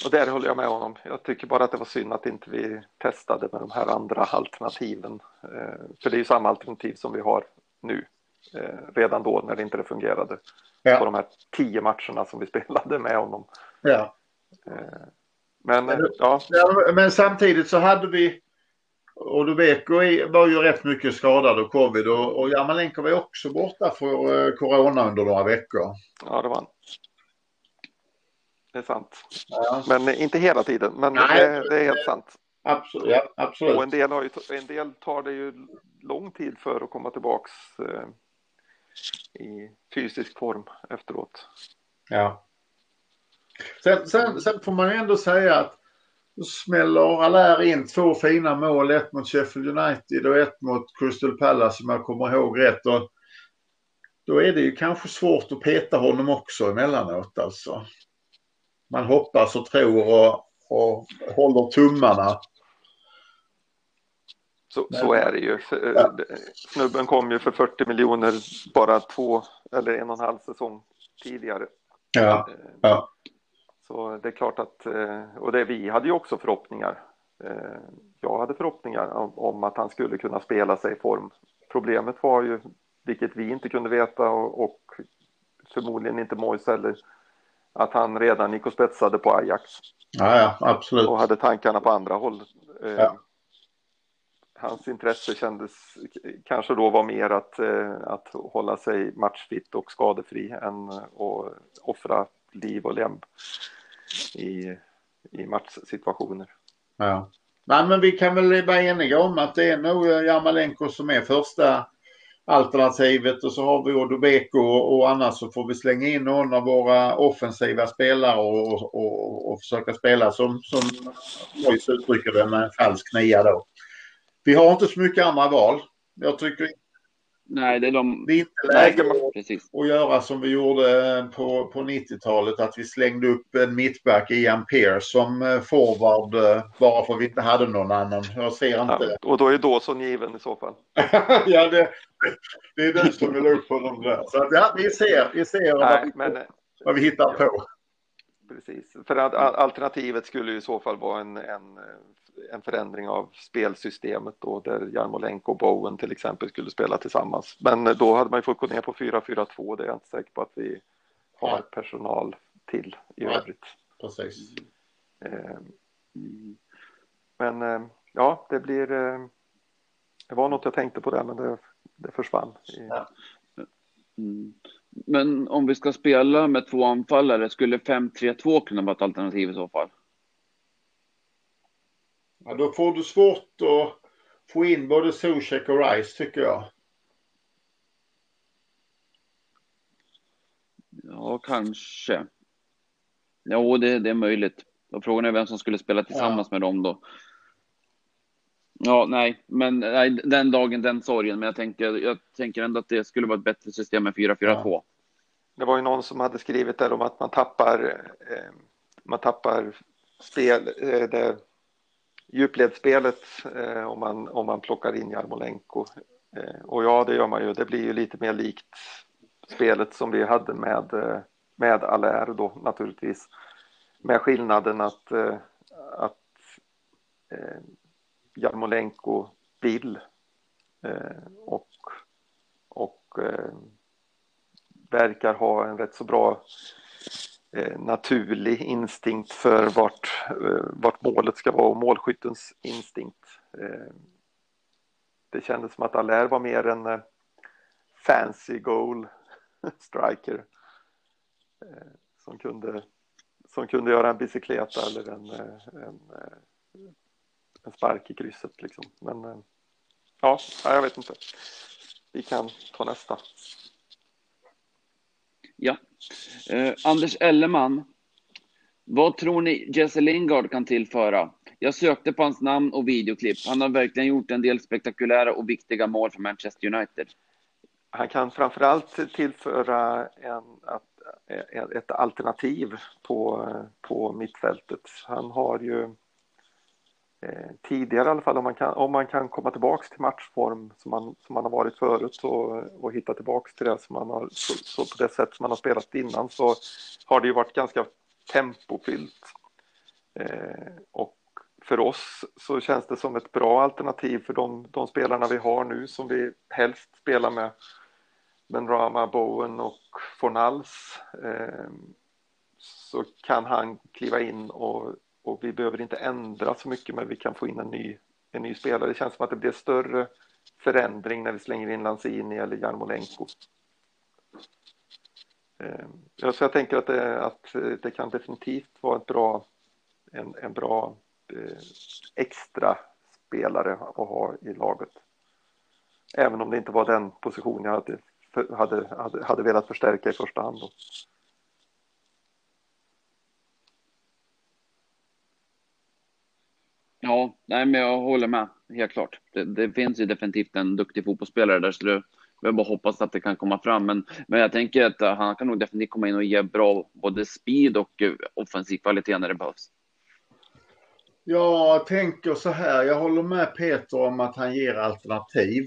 Och där håller jag med honom. Jag tycker bara att det var synd att inte vi testade med de här andra alternativen. Eh, för det är ju samma alternativ som vi har nu. Eh, redan då när det inte fungerade. Ja. På de här tio matcherna som vi spelade med honom. Ja. Eh, men, men, ja. men samtidigt så hade vi och Dubeko var ju rätt mycket skadad och covid och, och Jarmolenko var ju också borta för eh, corona under några veckor. Ja, det var han. Det är sant. Ja. Men inte hela tiden, men Nej, det, det, är helt sant. Absolut. Ja, absolut. Och en del, har ju, en del tar det ju lång tid för att komma tillbaks eh, i fysisk form efteråt. Ja. Sen, sen, sen får man ju ändå säga att då smäller Allaire in två fina mål, ett mot Sheffield United och ett mot Crystal Palace om jag kommer ihåg rätt. Och då är det ju kanske svårt att peta honom också emellanåt alltså. Man hoppas och tror och, och håller tummarna. Så, så, är det ju. Ja. Snubben kom ju för 40 miljoner bara två eller en och en halv säsong tidigare. Ja, ja. Så det är klart att, eh, och det, vi hade ju också förhoppningar. Eh, jag hade förhoppningar om, att han skulle kunna spela sig i form. Problemet var ju, vilket vi inte kunde veta och, och förmodligen inte Mois heller, att han redan gick och spetsade på Ajax. Ja, ja, absolut. Och hade tankarna på andra håll. Eh, ja. hans intresse kändes kanske då var mer att, att hålla sig matchfit och skadefri än att offra liv och lem i, i matchsituationer. Ja. Nej, men vi kan väl vara eniga om att det är nog eh, Jarmalenko som är första alternativet och så har vi Odobeko och annars så får vi slänga in någon av våra offensiva spelare och, och, och försöka spela som, som Mois uttrycker det med en falsk nia då. Vi har inte så mycket andra val. Jag tycker Nej, det är de... Det är inte läge att göra som vi gjorde på, på 90-talet, att vi slängde upp en mittback, Ian Pearce, som eh, forward eh, bara för att vi inte hade någon annan. Jag ser inte... Ja, och då är Dawson given i så fall. ja, det, det är du som vill upp honom där. Så att, ja, vi ser, vi ser Nej, vad, vi, men, vad vi hittar på. Precis, för alternativet skulle ju i så fall vara en, en en förändring av spelsystemet då där Jarmolenko och Bowen till exempel skulle spela tillsammans. Men då hade man ju fått gå ner på 4-4-2. Det är jag inte säker på att vi har ja. personal till i ja. övrigt. Precis. Eh, men eh, ja, det blir. Eh, det var något jag tänkte på där, men det, det försvann. Ja. Mm. Men om vi ska spela med två anfallare, skulle 5-3-2 kunna vara ett alternativ i så fall? Ja, då får du svårt att få in både Zuzek och Rice tycker jag. Ja, kanske. Jo, det, det är möjligt. Och frågan är vem som skulle spela tillsammans ja. med dem då. Ja, nej, men nej, den dagen, den sorgen. Men jag tänker, jag tänker ändå att det skulle vara ett bättre system än 4-4-2. Ja. Det var ju någon som hade skrivit där om att man tappar, eh, man tappar spel, eh, det, djupledsspelet eh, om, man, om man plockar in Jarmolenko. Eh, och ja, det gör man ju. Det blir ju lite mer likt spelet som vi hade med, eh, med Allaire då naturligtvis. Med skillnaden att, eh, att eh, Jarmolenko vill eh, och, och eh, verkar ha en rätt så bra Eh, naturlig instinkt för vart, eh, vart målet ska vara och målskyttens instinkt. Eh, det kändes som att Allaire var mer en fancy goal striker som kunde, som kunde göra en bicykleta eller en, en, en spark i krysset. Liksom. Men ja, jag vet inte. Vi kan ta nästa. Ja. Eh, Anders Elleman. Vad tror ni Jesse Lingard kan tillföra? Jag sökte på hans namn och videoklipp. Han har verkligen gjort en del spektakulära och viktiga mål för Manchester United. Han kan framförallt tillföra en, ett alternativ på, på mittfältet. Han har ju Eh, tidigare i alla fall, om man kan, om man kan komma tillbaks till matchform som man, som man har varit förut och, och hitta tillbaks till det som man har, så, så på det sätt som man har spelat innan så har det ju varit ganska tempofyllt. Eh, och för oss så känns det som ett bra alternativ för de, de spelarna vi har nu som vi helst spelar med. Benrama, Bowen och Fornals. Eh, så kan han kliva in och och vi behöver inte ändra så mycket men vi kan få in en ny, en ny spelare. Det känns som att det blir större förändring när vi slänger in Lanzini eller Jarmolenko. Ehm, så jag tänker att det, att det kan definitivt vara ett bra, en, en bra eh, extra spelare att ha i laget. Även om det inte var den position jag hade, hade, hade, hade velat förstärka i första hand. Då. Ja, nej, men jag håller med. Helt klart. Det, det finns ju definitivt en duktig fotbollsspelare där, så det, jag bara hoppas att det kan komma fram. Men, men jag tänker att eh, han kan nog definitivt komma in och ge bra både speed och eh, offensiv kvalitet när det behövs. Jag tänker så här, jag håller med Peter om att han ger alternativ.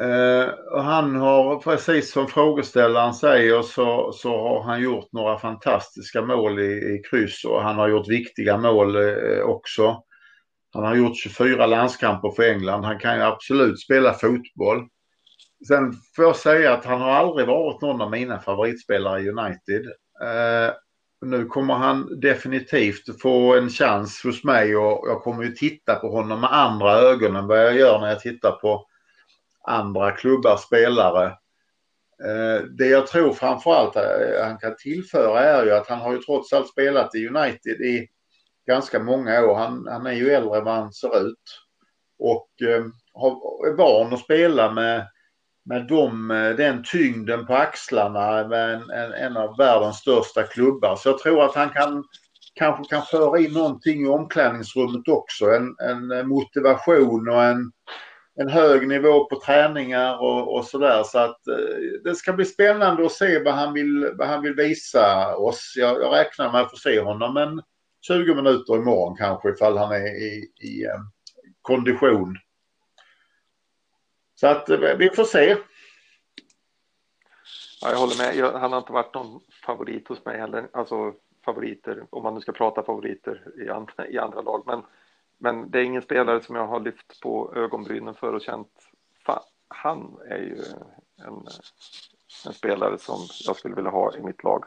Eh, och han har, precis som frågeställaren säger, så, så har han gjort några fantastiska mål i, i kryss och han har gjort viktiga mål eh, också. Han har gjort 24 landskamper för England. Han kan ju absolut spela fotboll. Sen får jag säga att han har aldrig varit någon av mina favoritspelare i United. Eh, nu kommer han definitivt få en chans hos mig och jag kommer ju titta på honom med andra ögon än vad jag gör när jag tittar på andra klubbar, spelare. Eh, det jag tror framförallt eh, han kan tillföra är ju att han har ju trots allt spelat i United i ganska många år. Han, han är ju äldre än vad han ser ut. Och eh, är van att spela med med dem, eh, den tyngden på axlarna med en, en, en, av världens största klubbar. Så jag tror att han kan kanske kan föra in någonting i omklädningsrummet också. En, en eh, motivation och en, en hög nivå på träningar och, och sådär. Så att eh, det ska bli spännande att se vad han vill, vad han vill visa oss. Jag, jag räknar med att få se honom en 20 minuter imorgon kanske ifall han är i, i eh, kondition. Så att eh, vi får se. Ja, jag håller med. Jag, han har inte varit någon favorit hos mig heller. Alltså favoriter, om man nu ska prata favoriter i andra, i andra lag. Men, men det är ingen spelare som jag har lyft på ögonbrynen för och känt, fan, han är ju en, en spelare som jag skulle vilja ha i mitt lag.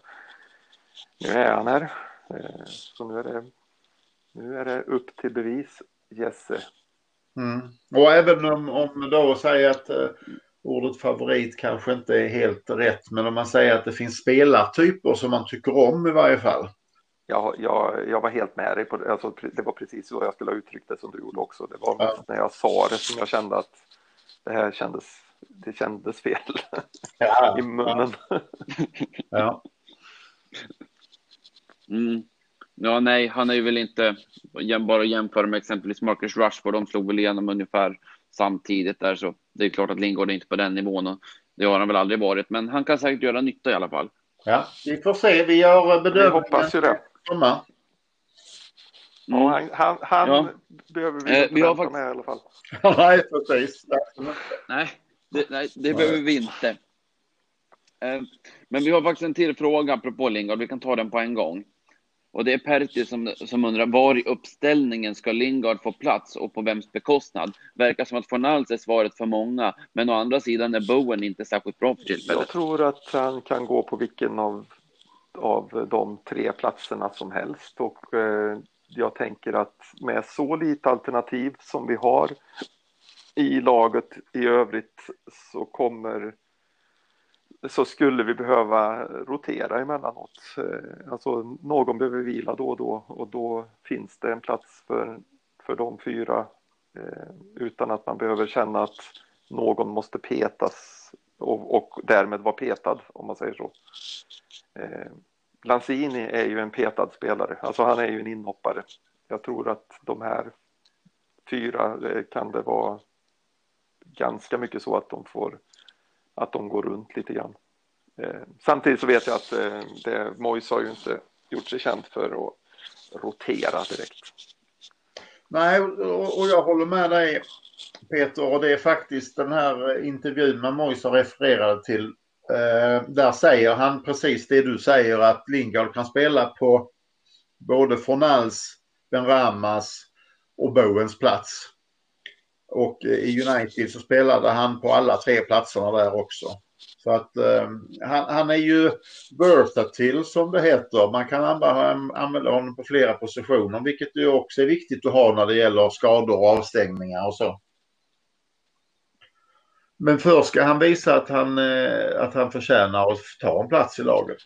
Nu är han här. Eh, så nu är det, nu är det upp till bevis, Jesse. Mm. Och även om, om då säger att uh, ordet favorit kanske inte är helt rätt, men om man säger att det finns spelartyper som man tycker om i varje fall. Ja, jag, jag var helt med dig på det. Alltså, det var precis så jag skulle ha uttryckt det som du gjorde också. Det var ja. när jag sa det som jag kände att det här kändes, det kändes fel ja, i munnen. Ja. ja. Mm. Ja, nej, han är ju väl inte bara att jämföra med exempelvis Marcus Rashford. De slog väl igenom ungefär samtidigt där, så det är klart att Lingard är inte på den nivån och det har han väl aldrig varit, men han kan säkert göra nytta i alla fall. Ja, vi får se. Vi gör bedömningen. Vi hoppas ju det. Mm. Han, han, han ja. behöver vi eh, vi har faktiskt... med i alla fall. nej, precis. nej, det, nej, det nej. behöver vi inte. Eh, men vi har faktiskt en till fråga apropå Lingard. Vi kan ta den på en gång. Och det är Pertti som, som undrar var i uppställningen ska Lingard få plats och på vems bekostnad? Verkar som att Fornals är svaret för många, men å andra sidan är Bowen inte särskilt bra för tillfället. Jag tror att han kan gå på vilken av, av de tre platserna som helst och eh, jag tänker att med så lite alternativ som vi har i laget i övrigt så kommer så skulle vi behöva rotera emellanåt. Eh, alltså någon behöver vila då och då och då finns det en plats för, för de fyra eh, utan att man behöver känna att någon måste petas och, och därmed vara petad om man säger så. Eh, Lanzini är ju en petad spelare, alltså han är ju en inhoppare. Jag tror att de här fyra kan det vara ganska mycket så att de får att de går runt lite grann. Eh, samtidigt så vet jag att eh, det, Mois har ju inte gjort sig känd för att rotera direkt. Nej, och, och jag håller med dig Peter och det är faktiskt den här intervjun med Mois har refererade till. Eh, där säger han precis det du säger att Lingard kan spela på både Fornals, Ben Ramas och Bowens plats. Och i United så spelade han på alla tre platserna där också. Så att eh, han, han, är ju versatile som det heter. Man kan använda honom på flera positioner vilket ju också är viktigt att ha när det gäller skador och avstängningar och så. Men först ska han visa att han, eh, att han förtjänar att ta en plats i laget.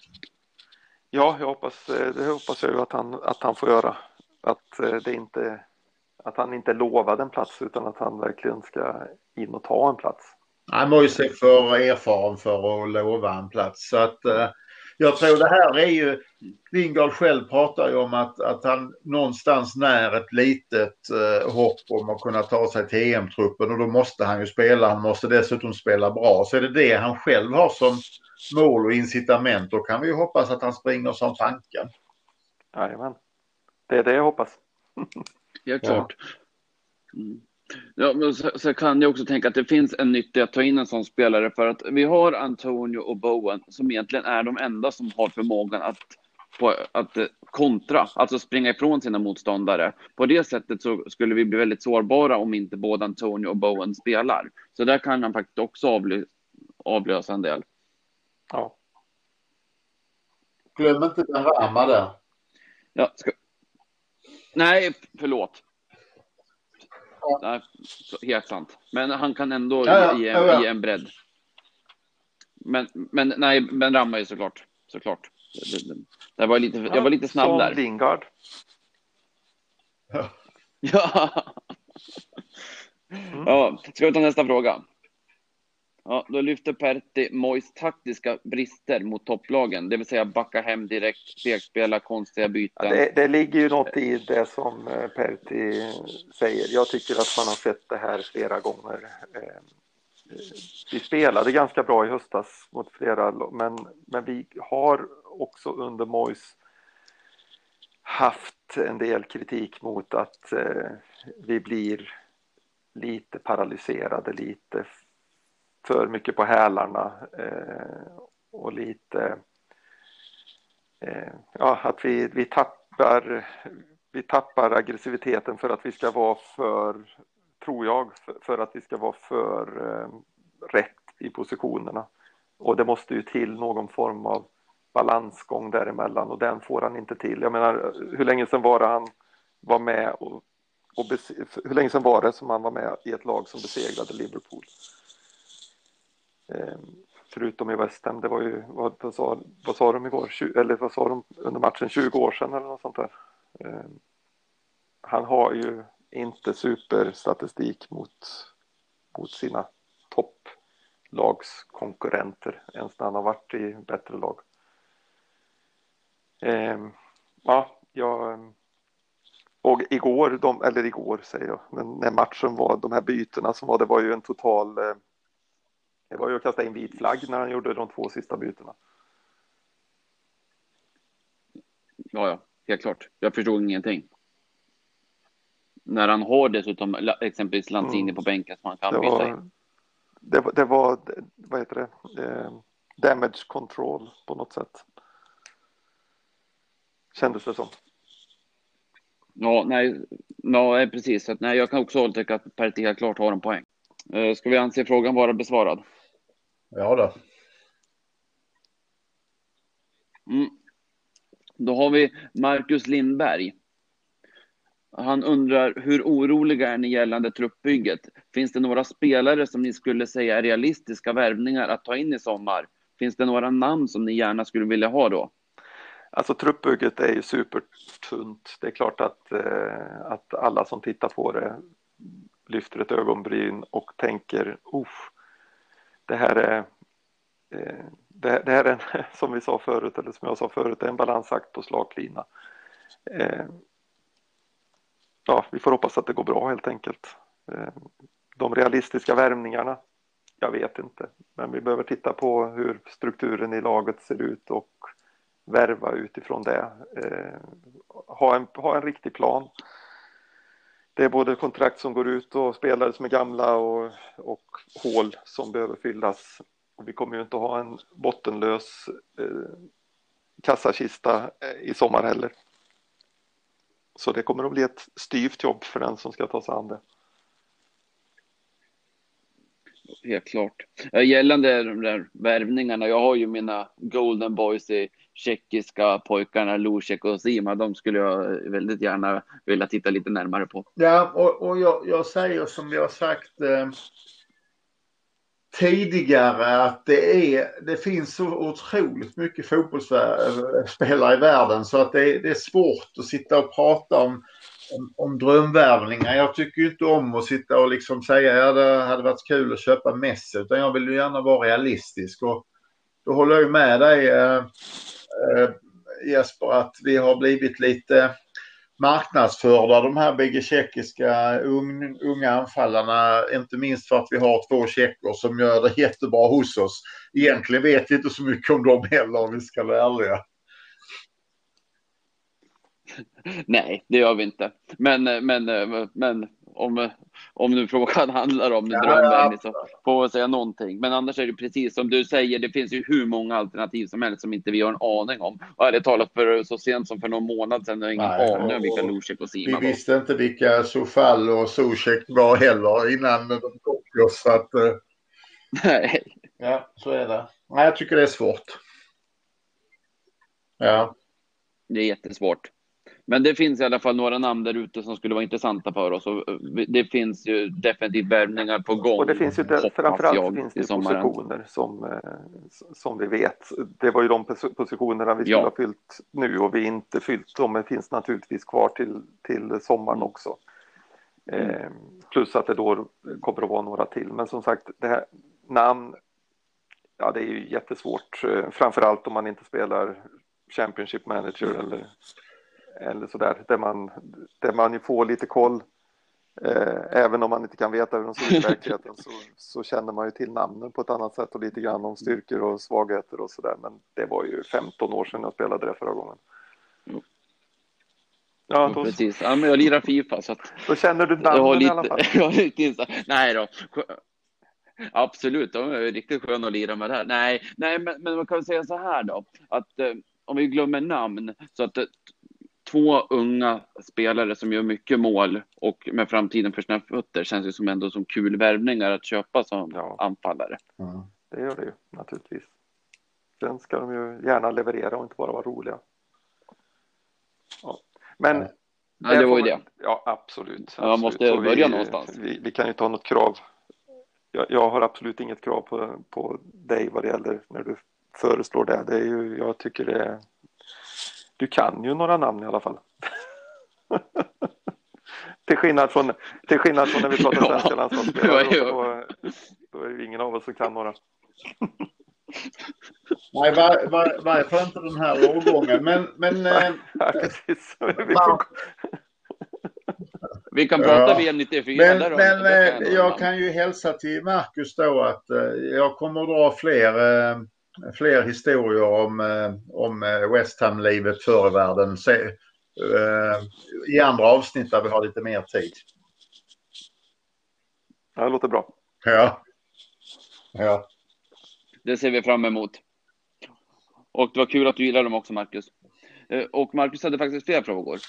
Ja, jag hoppas, eh, det hoppas jag ju att han, att han får göra. Att eh, det inte att han inte lovade en plats utan att han verkligen ska in och ta en plats. Han var ju sig för erfaren för att lova en plats. Så att, eh, jag tror det här är ju, Lingard själv pratar ju om att, att han någonstans när ett litet eh, hopp om att kunna ta sig till EM-truppen och då måste han ju spela. Han måste dessutom spela bra. Så är det det han själv har som mål och incitament då kan vi ju hoppas att han springer som tanken. Jajamän. Det är det jag hoppas. Helt klart. Mm. Ja, men så, så, kan jag också tänka att det finns en nytta att ta in en sån spelare för att vi har Antonio och Bowen som egentligen är de enda som har förmågan att, på, att kontra, alltså springa ifrån sina motståndare. På det sättet så skulle vi bli väldigt sårbara om inte både Antonio och Bowen spelar. Så där kan han faktiskt också avlö, avlösa en del. Ja. Glöm inte den Rama där. Ja, ska... Nej, förlåt. Ja. Nej, helt sant. Men han kan ändå ja, ja. Ge, ja, ge, en bredd. Men, men nej, men Ramma är såklart. såklart. Det, det, det var lite, jag var lite snabb där. Lingard. Ja. Mm. ja. Ska vi ta nästa fråga? Ja, då lyfter Pertti Mois taktiska brister mot topplagen, det vill säga backa hem direkt, stegspela, konstiga byten. Ja, det, det, ligger ju något i det som eh, Pertti säger. Jag tycker att man har sett det här flera gånger. Eh, vi spelade ganska bra i höstas mot flera, men, men vi har också under Mois haft en del kritik mot att eh, vi blir lite paralyserade, lite för mycket på hälarna eh, och lite eh, ja, att vi, vi tappar vi tappar aggressiviteten för att vi ska vara för, tror jag, för, för att vi ska vara för eh, rätt i positionerna. Och det måste ju till någon form av balansgång däremellan och den får han inte till. Jag menar, hur länge sedan var det han var med och, och hur länge sedan var det som han var med i ett lag som besegrade Liverpool? Ehm, förutom i West Ham, det var ju, vad, vad, sa, vad sa de igår, 20, eller vad sa de under matchen, 20 år sedan eller något sånt där. Ehm, han har ju inte superstatistik mot, mot sina topplagskonkurrenter ens när han har varit i bättre lag. Ehm, ja, jag... Och igår, de, eller igår säger jag, men när matchen var, de här bytena som var, det var ju en total... Eh, Eh, det var ju att kasta in vit flagg när han gjorde de två sista bytena. Ja, ja, helt klart. Jag förstod ingenting. När han har dessutom exempelvis Lanzini mm. på bänken som han kan det byta in. Det, det var, vad heter det, eh, damage control på något sätt. Kändes det som. Ja, nej, nej precis. Så, nej, jag kan också tycka att Pertti helt klart har en poäng. Eh, ska vi anse frågan vara besvarad? Ja då. Mm. Då har vi Marcus Lindberg. Han undrar hur oroliga är ni gällande truppbygget? Finns det några spelare som ni skulle säga är realistiska värvningar att ta in i sommar? Finns det några namn som ni gärna skulle vilja ha då? Alltså truppbygget är ju supertunt. Det är klart att, eh, att alla som tittar på det lyfter ett ögonbryn och tänker Uff, det här är eh, det, det, här är en, som vi sa förut, eller som jag sa förut, en balansakt på slaklina. Eh, ja, vi får hoppas att det går bra helt enkelt. Eh, de realistiska värvningarna, jag vet inte, men vi behöver titta på hur strukturen i laget ser ut och värva utifrån det. Ha, en, ha en riktig plan. Det är både kontrakt som går ut och spelare som är gamla och, och hål som behöver fyllas. Och vi kommer ju inte att ha en bottenlös eh, kassakista eh, i sommar heller. Så det kommer att bli ett styvt jobb för den som ska ta sig an det. Helt klart. Eh, gällande de där värvningarna, jag har ju mina Golden Boys i tjeckiska pojkarna Lusek och Sima. De skulle jag väldigt gärna vilja titta lite närmare på. Ja, och, och jag, jag säger som jag sagt eh, tidigare att det, är, det finns så otroligt mycket fotbollsspelare i världen så att det, det är svårt att sitta och prata om om, om drömvärvningar. Jag tycker inte om att sitta och liksom säga att ja, det hade varit kul att köpa Messi utan jag vill ju gärna vara realistisk. Och då håller jag med dig eh, Eh, Jesper att vi har blivit lite marknadsförda de här bägge tjeckiska unga anfallarna. Inte minst för att vi har två tjecker som gör det jättebra hos oss. Egentligen vet vi inte så mycket om dem heller om vi ska vara ärliga. Nej, det gör vi inte. Men, men, men om, om nu frågan handlar om ja, så får vi säga någonting. Men annars är det precis som du säger, det finns ju hur många alternativ som helst som inte vi har en aning om. Och ärligt talat, för så sent som för någon månad sedan har ingen Nej, aning om vilka Zuzek och Sima Vi var. visste inte vilka Sofall och Zuzek var heller innan de kom oss. Så att, eh, Nej. Ja, så är det. Nej, jag tycker det är svårt. Ja. Det är jättesvårt. Men det finns i alla fall några namn där ute som skulle vara intressanta för oss. Och det finns ju definitivt värvningar på gång. Och det finns ju det, framförallt finns det positioner som, eh, som vi vet. Det var ju de positionerna vi skulle ja. ha fyllt nu och vi inte fyllt dem. Men finns naturligtvis kvar till, till sommaren också. Mm. Eh, plus att det då kommer att vara några till. Men som sagt, det här namn, ja det är ju jättesvårt. Eh, framförallt om man inte spelar Championship Manager eller eller sådär, där man, där man ju får lite koll. Eh, även om man inte kan veta hur de ser ut i verkligheten så, så känner man ju till namnen på ett annat sätt och lite grann om styrkor och svagheter och sådär. Men det var ju 15 år sedan jag spelade det förra gången. Mm. Ja, då... Precis, ja, men jag lirar Fifa så att... Då känner du namnen lite, i alla fall? Jag lite, nej då. Absolut, de är riktigt sköna att lira med det här. Nej, nej men, men man kan säga så här då, att eh, om vi glömmer namn, så att eh, två unga spelare som gör mycket mål och med framtiden för sina fötter känns det som ändå som kul värvningar att köpa som ja. anfallare. Mm. Det gör det ju naturligtvis. Sen ska de ju gärna leverera och inte bara vara roliga. Ja. Men Ja, det var ju det. Ja, absolut. absolut. Man måste börja vi, någonstans. Vi, vi, kan ju ta något krav. Jag, jag, har absolut inget krav på, på dig vad det gäller när du föreslår det. det är ju, jag tycker det är du kan ju några namn i alla fall. till, skillnad från, till skillnad från när vi pratar svenska landslagsspelare. Då, då, är det ingen av oss som kan några. Nej, var, var, varför inte den här årgången. Men, men, Nej, ja, precis. Vi, får... vi kan prata ja. VM 94 men, där, Men då, då jag kan ju hälsa till Marcus då att eh, jag kommer att dra fler eh, fler historier om, eh, om eh, West Ham-livet förr i världen se, uh, i andra avsnitt där vi har lite mer tid. Ja, det låter bra. Ja. Ja. Det ser vi fram emot. Och det var kul att du gillade dem också, Marcus. Och Marcus hade faktiskt fler frågor.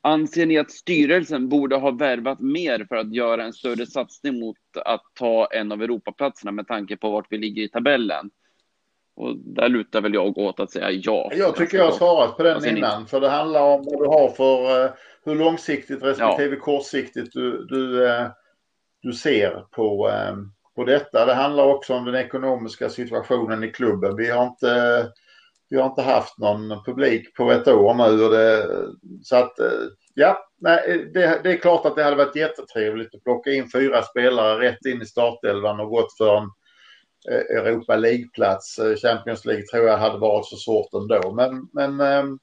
Anser ni att styrelsen borde ha värvat mer för att göra en större satsning mot att ta en av Europaplatserna med tanke på vart vi ligger i tabellen? Och där lutar väl jag åt att säga ja. Jag tycker jag har svarat på den innan. För det handlar om vad du har för uh, hur långsiktigt respektive ja. kortsiktigt du, du, uh, du ser på, uh, på detta. Det handlar också om den ekonomiska situationen i klubben. Vi har inte vi har inte haft någon publik på ett år nu. Och det, så att eh, ja, nej, det, det, är klart att det hade varit jättetrevligt att plocka in fyra spelare rätt in i startelvan och gått för en eh, Europa League-plats. Eh, Champions League tror jag hade varit så svårt ändå. Men, men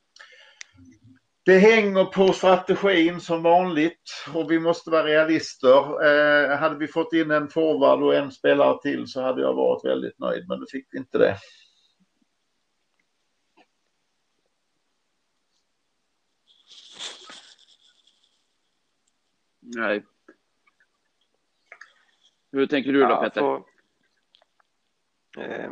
det hänger på strategin som vanligt och vi måste vara realister. Eh, hade vi fått in en forward och en spelare till så hade jag varit väldigt nöjd men det fick vi inte det. Nej. Hur tänker du då, ja, Petter? Eh,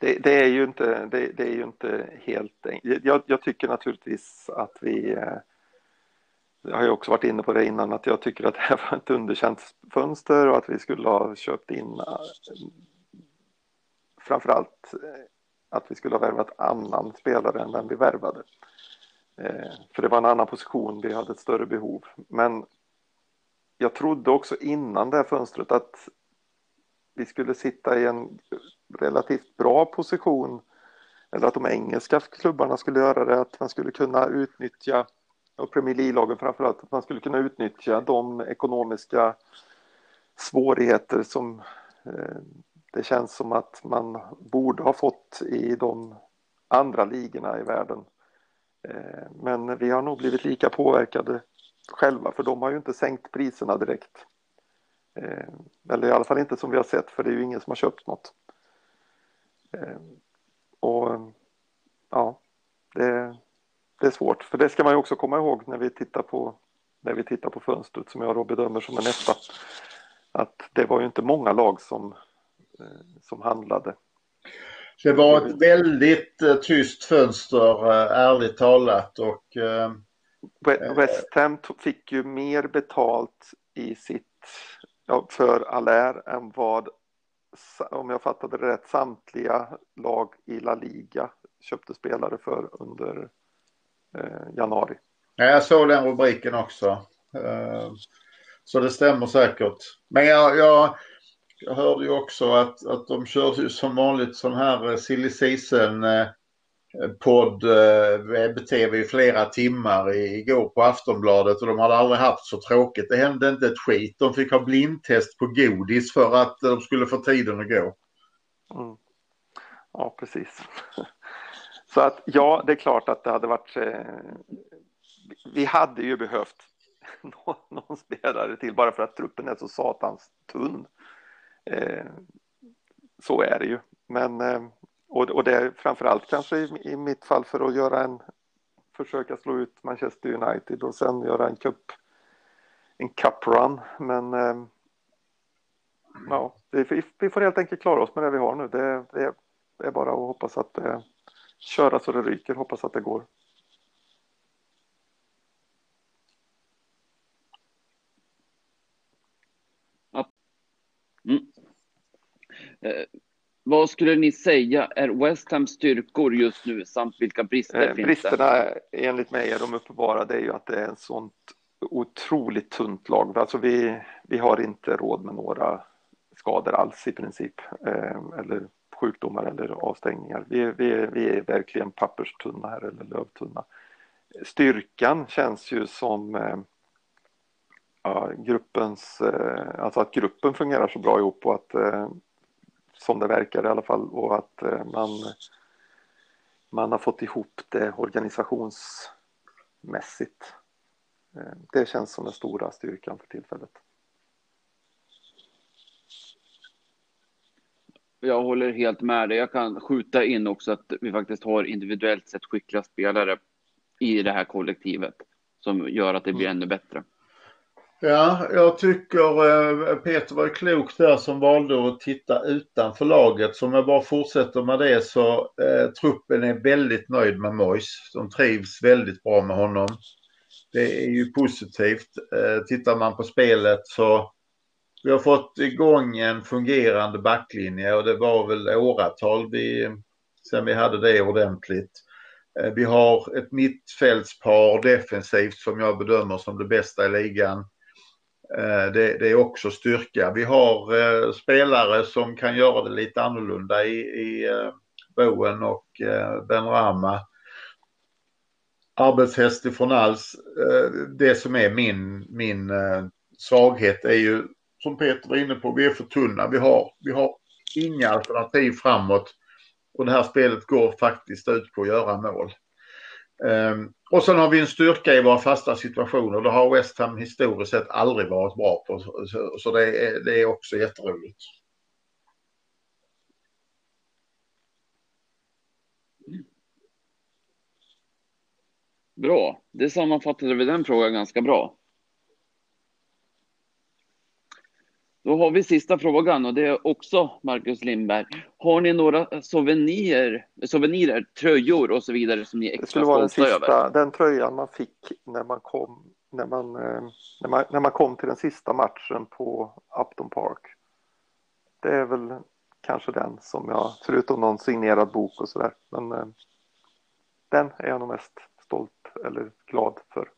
det, det, är ju inte, det, det, är ju inte helt enkelt. Jag, jag tycker naturligtvis att vi eh, jag har ju också varit inne på det innan att jag tycker att det här var ett underkänt fönster och att vi skulle ha köpt in eh, framförallt eh, att vi skulle ha värvat annan spelare än den vi värvade. Eh, för det var en annan position, vi hade ett större behov. Men jag trodde också innan det här fönstret att vi skulle sitta i en relativt bra position eller att de engelska klubbarna skulle göra det, att man skulle kunna utnyttja, och Premier League-lagen framförallt, att man skulle kunna utnyttja de ekonomiska svårigheter som eh, det känns som att man borde ha fått i de andra ligorna i världen. Eh, men vi har nog blivit lika påverkade själva för de har ju inte sänkt priserna direkt. Eh, eller i alla fall inte som vi har sett för det är ju ingen som har köpt något. Eh, och ja, det, det är svårt för det ska man ju också komma ihåg när vi tittar på när vi tittar på fönstret som jag då bedömer som en nästa. Att det var ju inte många lag som, som handlade det var ett väldigt uh, tyst fönster, uh, ärligt talat. Och, uh, West Ham fick ju mer betalt i sitt, ja, för Allaire än vad om jag fattade det rätt, samtliga lag i La Liga köpte spelare för under eh, januari. Ja, jag såg den rubriken också. Eh, så det stämmer säkert. Men jag, jag, jag hörde ju också att, att de körde ju som vanligt sån här eh, silly season eh, podd, eh, webb-tv i flera timmar igår på Aftonbladet och de hade aldrig haft så tråkigt. Det hände inte ett skit. De fick ha blindtest på godis för att de skulle få tiden att gå. Mm. Ja, precis. Så att ja, det är klart att det hade varit. Eh, vi hade ju behövt någon, någon, spelare till bara för att truppen är så satans tunn. Eh, så är det ju. Men eh, och, och det är framförallt kanske i, i mitt fall för att göra en försöka slå ut Manchester United och sen göra en cup en cup run. Men eh, ja, vi, vi, får helt enkelt klara oss med det vi har nu. Det, det, det är bara att hoppas att eh, köra så det ryker, hoppas att det går. Vad skulle ni säga är West Hams styrkor just nu samt vilka brister eh, finns bristerna, det? enligt mig är de uppenbara, det är ju att det är en sånt otroligt tunt lag. Alltså vi, vi har inte råd med några skador alls i princip. Eh, eller sjukdomar eller avstängningar. Vi, vi, vi är verkligen papperstunna här eller lövtunna. Styrkan känns ju som eh, ja, gruppens, eh, alltså att gruppen fungerar så bra ihop och att eh, som det verkar i alla fall och att eh, man, man har fått ihop det organisationsmässigt. Eh, det känns som den stora styrkan för tillfället. Jag håller helt med dig. Jag kan skjuta in också att vi faktiskt har individuellt sett skickliga spelare i det här kollektivet som gör att det blir mm. ännu bättre. Ja, jag tycker eh, Peter var klok där som valde att titta utanför laget. Så om jag bara fortsätter med det så eh, truppen är väldigt nöjd med Mois. De trivs väldigt bra med honom. Det är ju positivt. Eh, tittar man på spelet så vi har fått igång en fungerande backlinje och det var väl åratal vi, sen vi hade det ordentligt. Eh, vi har ett mittfältspar defensivt som jag bedömer som det bästa i ligan. Eh, det, det är också styrka. Vi har eh, spelare som kan göra det lite annorlunda i, i eh, Bowen och eh, Ben Rama. Arbetshäst ifrån alls. Det som är min, min svaghet är ju som Peter var inne på, vi är för tunna. Vi har, vi har inga alternativ framåt. Och det här spelet går faktiskt ut på att göra mål. Ehm, och sen har vi en styrka i våra fasta situationer. Det har West Ham historiskt sett aldrig varit bra på. Så, så det, är, det är också jätteroligt. Bra, det sammanfattade vi den frågan ganska bra. Då har vi sista frågan och det är också Marcus Lindberg. Har ni några souvenirer, souvenirer tröjor och så vidare som ni är extra stolta över? Det skulle vara den, sista, över? den tröjan man fick när man kom när man, eh, när, man, när man kom till den sista matchen på Upton Park. Det är väl kanske den som jag, förutom någon signerad bok och sådär, men eh, den är jag nog mest stolt eller glad för.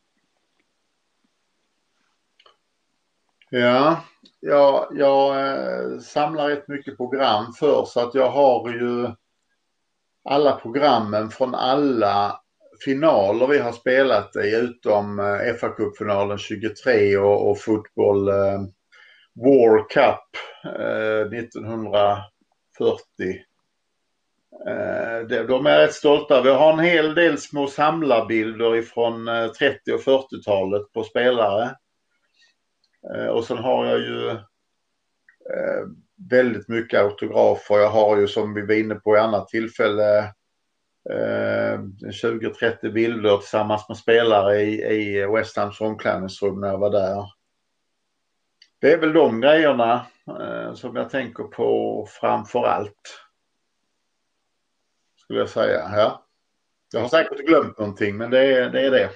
Ja, jag, jag samlar rätt mycket program för så att jag har ju alla programmen från alla finaler vi har spelat i utom eh, fa Cup-finalen 23 och, och fotboll eh, War Cup eh, 1940. Eh, de är rätt stolta. Vi har en hel del små samlarbilder ifrån eh, 30 och 40-talet på spelare. Eh, och sen har jag ju eh, väldigt mycket autografer. Jag har ju som vi var inne på i annat tillfälle eh, 20-30 bilder tillsammans med spelare i, i West Hams omklädningsrum när jag var där. Det är väl de grejerna som jag tänker på framför allt. Skulle jag säga. Ja. Jag har säkert glömt någonting men det är det. Är det.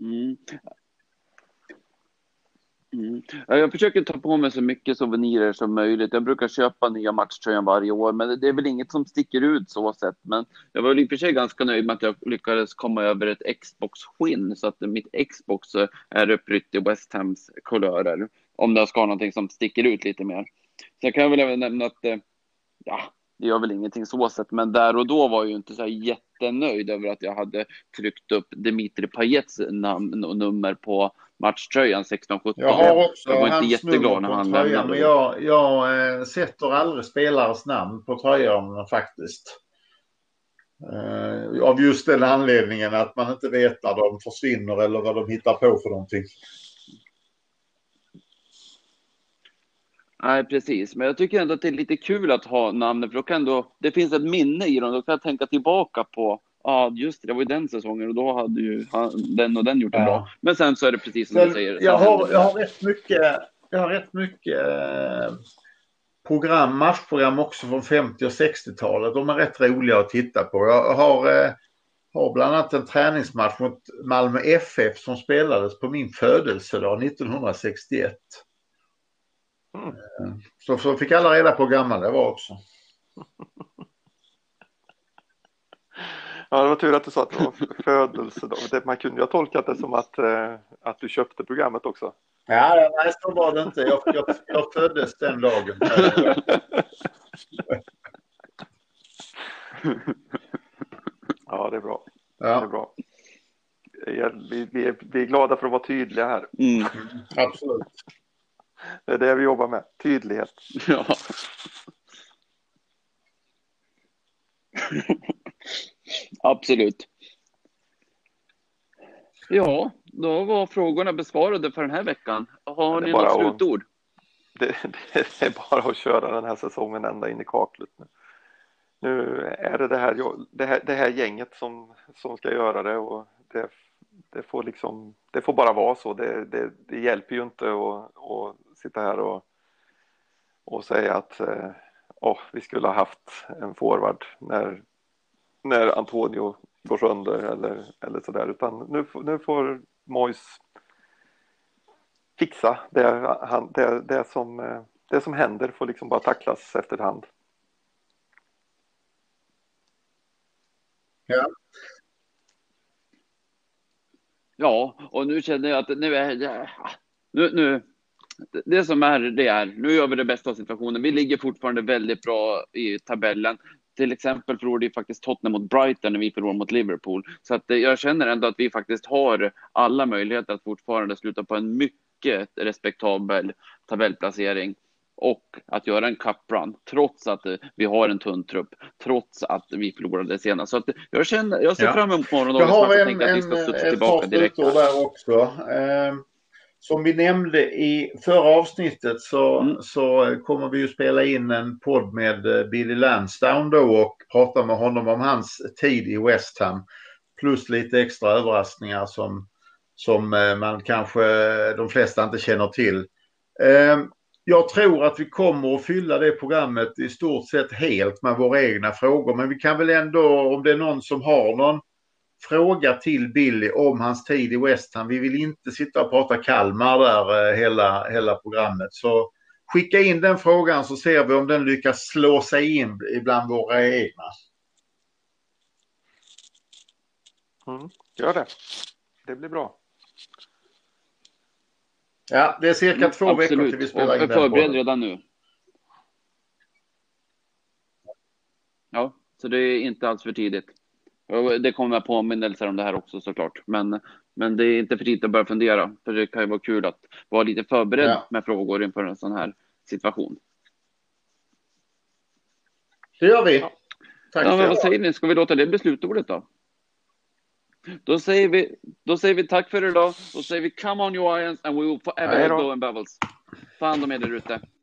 Mm. Mm. Jag försöker ta på mig så mycket souvenirer som möjligt. Jag brukar köpa nya matchtröjan varje år, men det är väl inget som sticker ut så sett. Men jag var i och för sig ganska nöjd med att jag lyckades komma över ett Xbox-skinn så att mitt Xbox eh, är upprytt i West Hams kulörer. Om jag ska ha någonting som sticker ut lite mer. Sen kan jag väl även nämna att eh, ja, det gör väl ingenting så sett, men där och då var jag ju inte så jättenöjd över att jag hade tryckt upp Dimitri Pajets namn och nummer på matchtröjan 16-17. Jag har också jag var inte jätteglad när han tröjan, lämnade. men jag, jag eh, sätter aldrig spelares namn på tröjan faktiskt. Eh, av just den anledningen att man inte vet när de försvinner eller vad de hittar på för någonting. Nej, precis. Men jag tycker ändå att det är lite kul att ha namnet, för då kan ändå, det finns ett minne i dem. Då kan jag tänka tillbaka på, ja just det, det var ju den säsongen och då hade ju han, den och den gjort det Ja. bra. Men sen så är det precis som Men du säger. jag, har, jag har rätt mycket, jag har rätt mycket eh, program, matchprogram också från 50 och 60-talet. De är rätt roliga att titta på. Jag har, eh, har bland annat en träningsmatch mot Malmö FF som spelades på min födelsedag 1961. Mm. Eh, Så, så fick alla reda på hur gammal jag var också. Ja, det var tur att du sa att det var födelsedag. Det- Man kunde ju ha tolkat det som att, eh, att du köpte programmet också. Ja, nej, så var det inte. Jag, jag, jag föddes den dagen. Ja, det är bra. Det är Ja, bra. Vi, vi, är, vi är glada för att vara tydliga här. Mm. absolut. Det är det vi jobbar med. Tydlighet. Ja. Absolut. Ja, då var frågorna besvarade för den här veckan. Har ni något att- slutord? Det, det är bara att köra den här säsongen ända in i kaklet. Nu, nu är det det här, det här, det här gänget som, som ska göra det och det, det, får liksom, det får bara vara så. Det, det, det hjälper ju inte att, att sitta här och, och säga att eh, åh, vi skulle ha haft en forward när, när Antonio går sönder eller, eller sådär. Utan nu, får- nu får Mois fixa det, han, det, det, som, eh, det som händer får liksom bara tacklas efterhand. Ja, och nu känner jag att nu är det... Nu, nu, det som är, det är. Nu gör vi det bästa av situationen. Vi ligger fortfarande väldigt bra i tabellen. Till exempel förlorade ju faktiskt Tottenham mot Brighton när vi förlorade mot Liverpool. Så att eh, jag känner ändå att vi faktiskt har alla möjligheter att fortfarande sluta på en mycket respektabel tabellplacering och att göra en cup-run trots att eh, vi har en tunn trupp, trots att vi förlorade senast. Så att jag känner, jag ser Ja. fram emot Jag morgondagens har match och en, tänker att vi en, ska studsa tillbaka direkt. slutord där också. Eh, som vi nämnde i förra avsnittet så, Mm. så kommer vi ju spela in en podd med eh, Billy Lansdown då och prata med honom om hans tid i West Ham. Plus lite extra överraskningar som, som eh, man kanske de flesta inte känner till. Eh, jag tror att vi kommer att fylla det programmet i stort sett helt med våra egna frågor. Men vi kan väl ändå, om det är någon som har någon fråga till Billy om hans tid i West Ham. Vi vill inte sitta och prata Kalmar där eh, hela, hela programmet. Så skicka in den frågan så ser vi om den lyckas slå sig in bland våra egna. Mm, gör det. Det blir bra. Ja, det är cirka två veckor till vi spelar in och den förbered redan nu. Ja, så det är inte alls för tidigt. Det kommer påminnelser om det här också såklart. Men, men det är inte för tidigt att börja fundera. För det kan ju vara kul att vara lite förberedd Ja. med frågor inför en sån här situation. Det gör vi. Ja. Tack Ja, vad säger ni? Ska vi låta det bli slutordet då? Då säger, vi, då säger vi tack för idag. Då säger vi come on you Lions and we will forever go in bubbles. Ta hand om er där ute.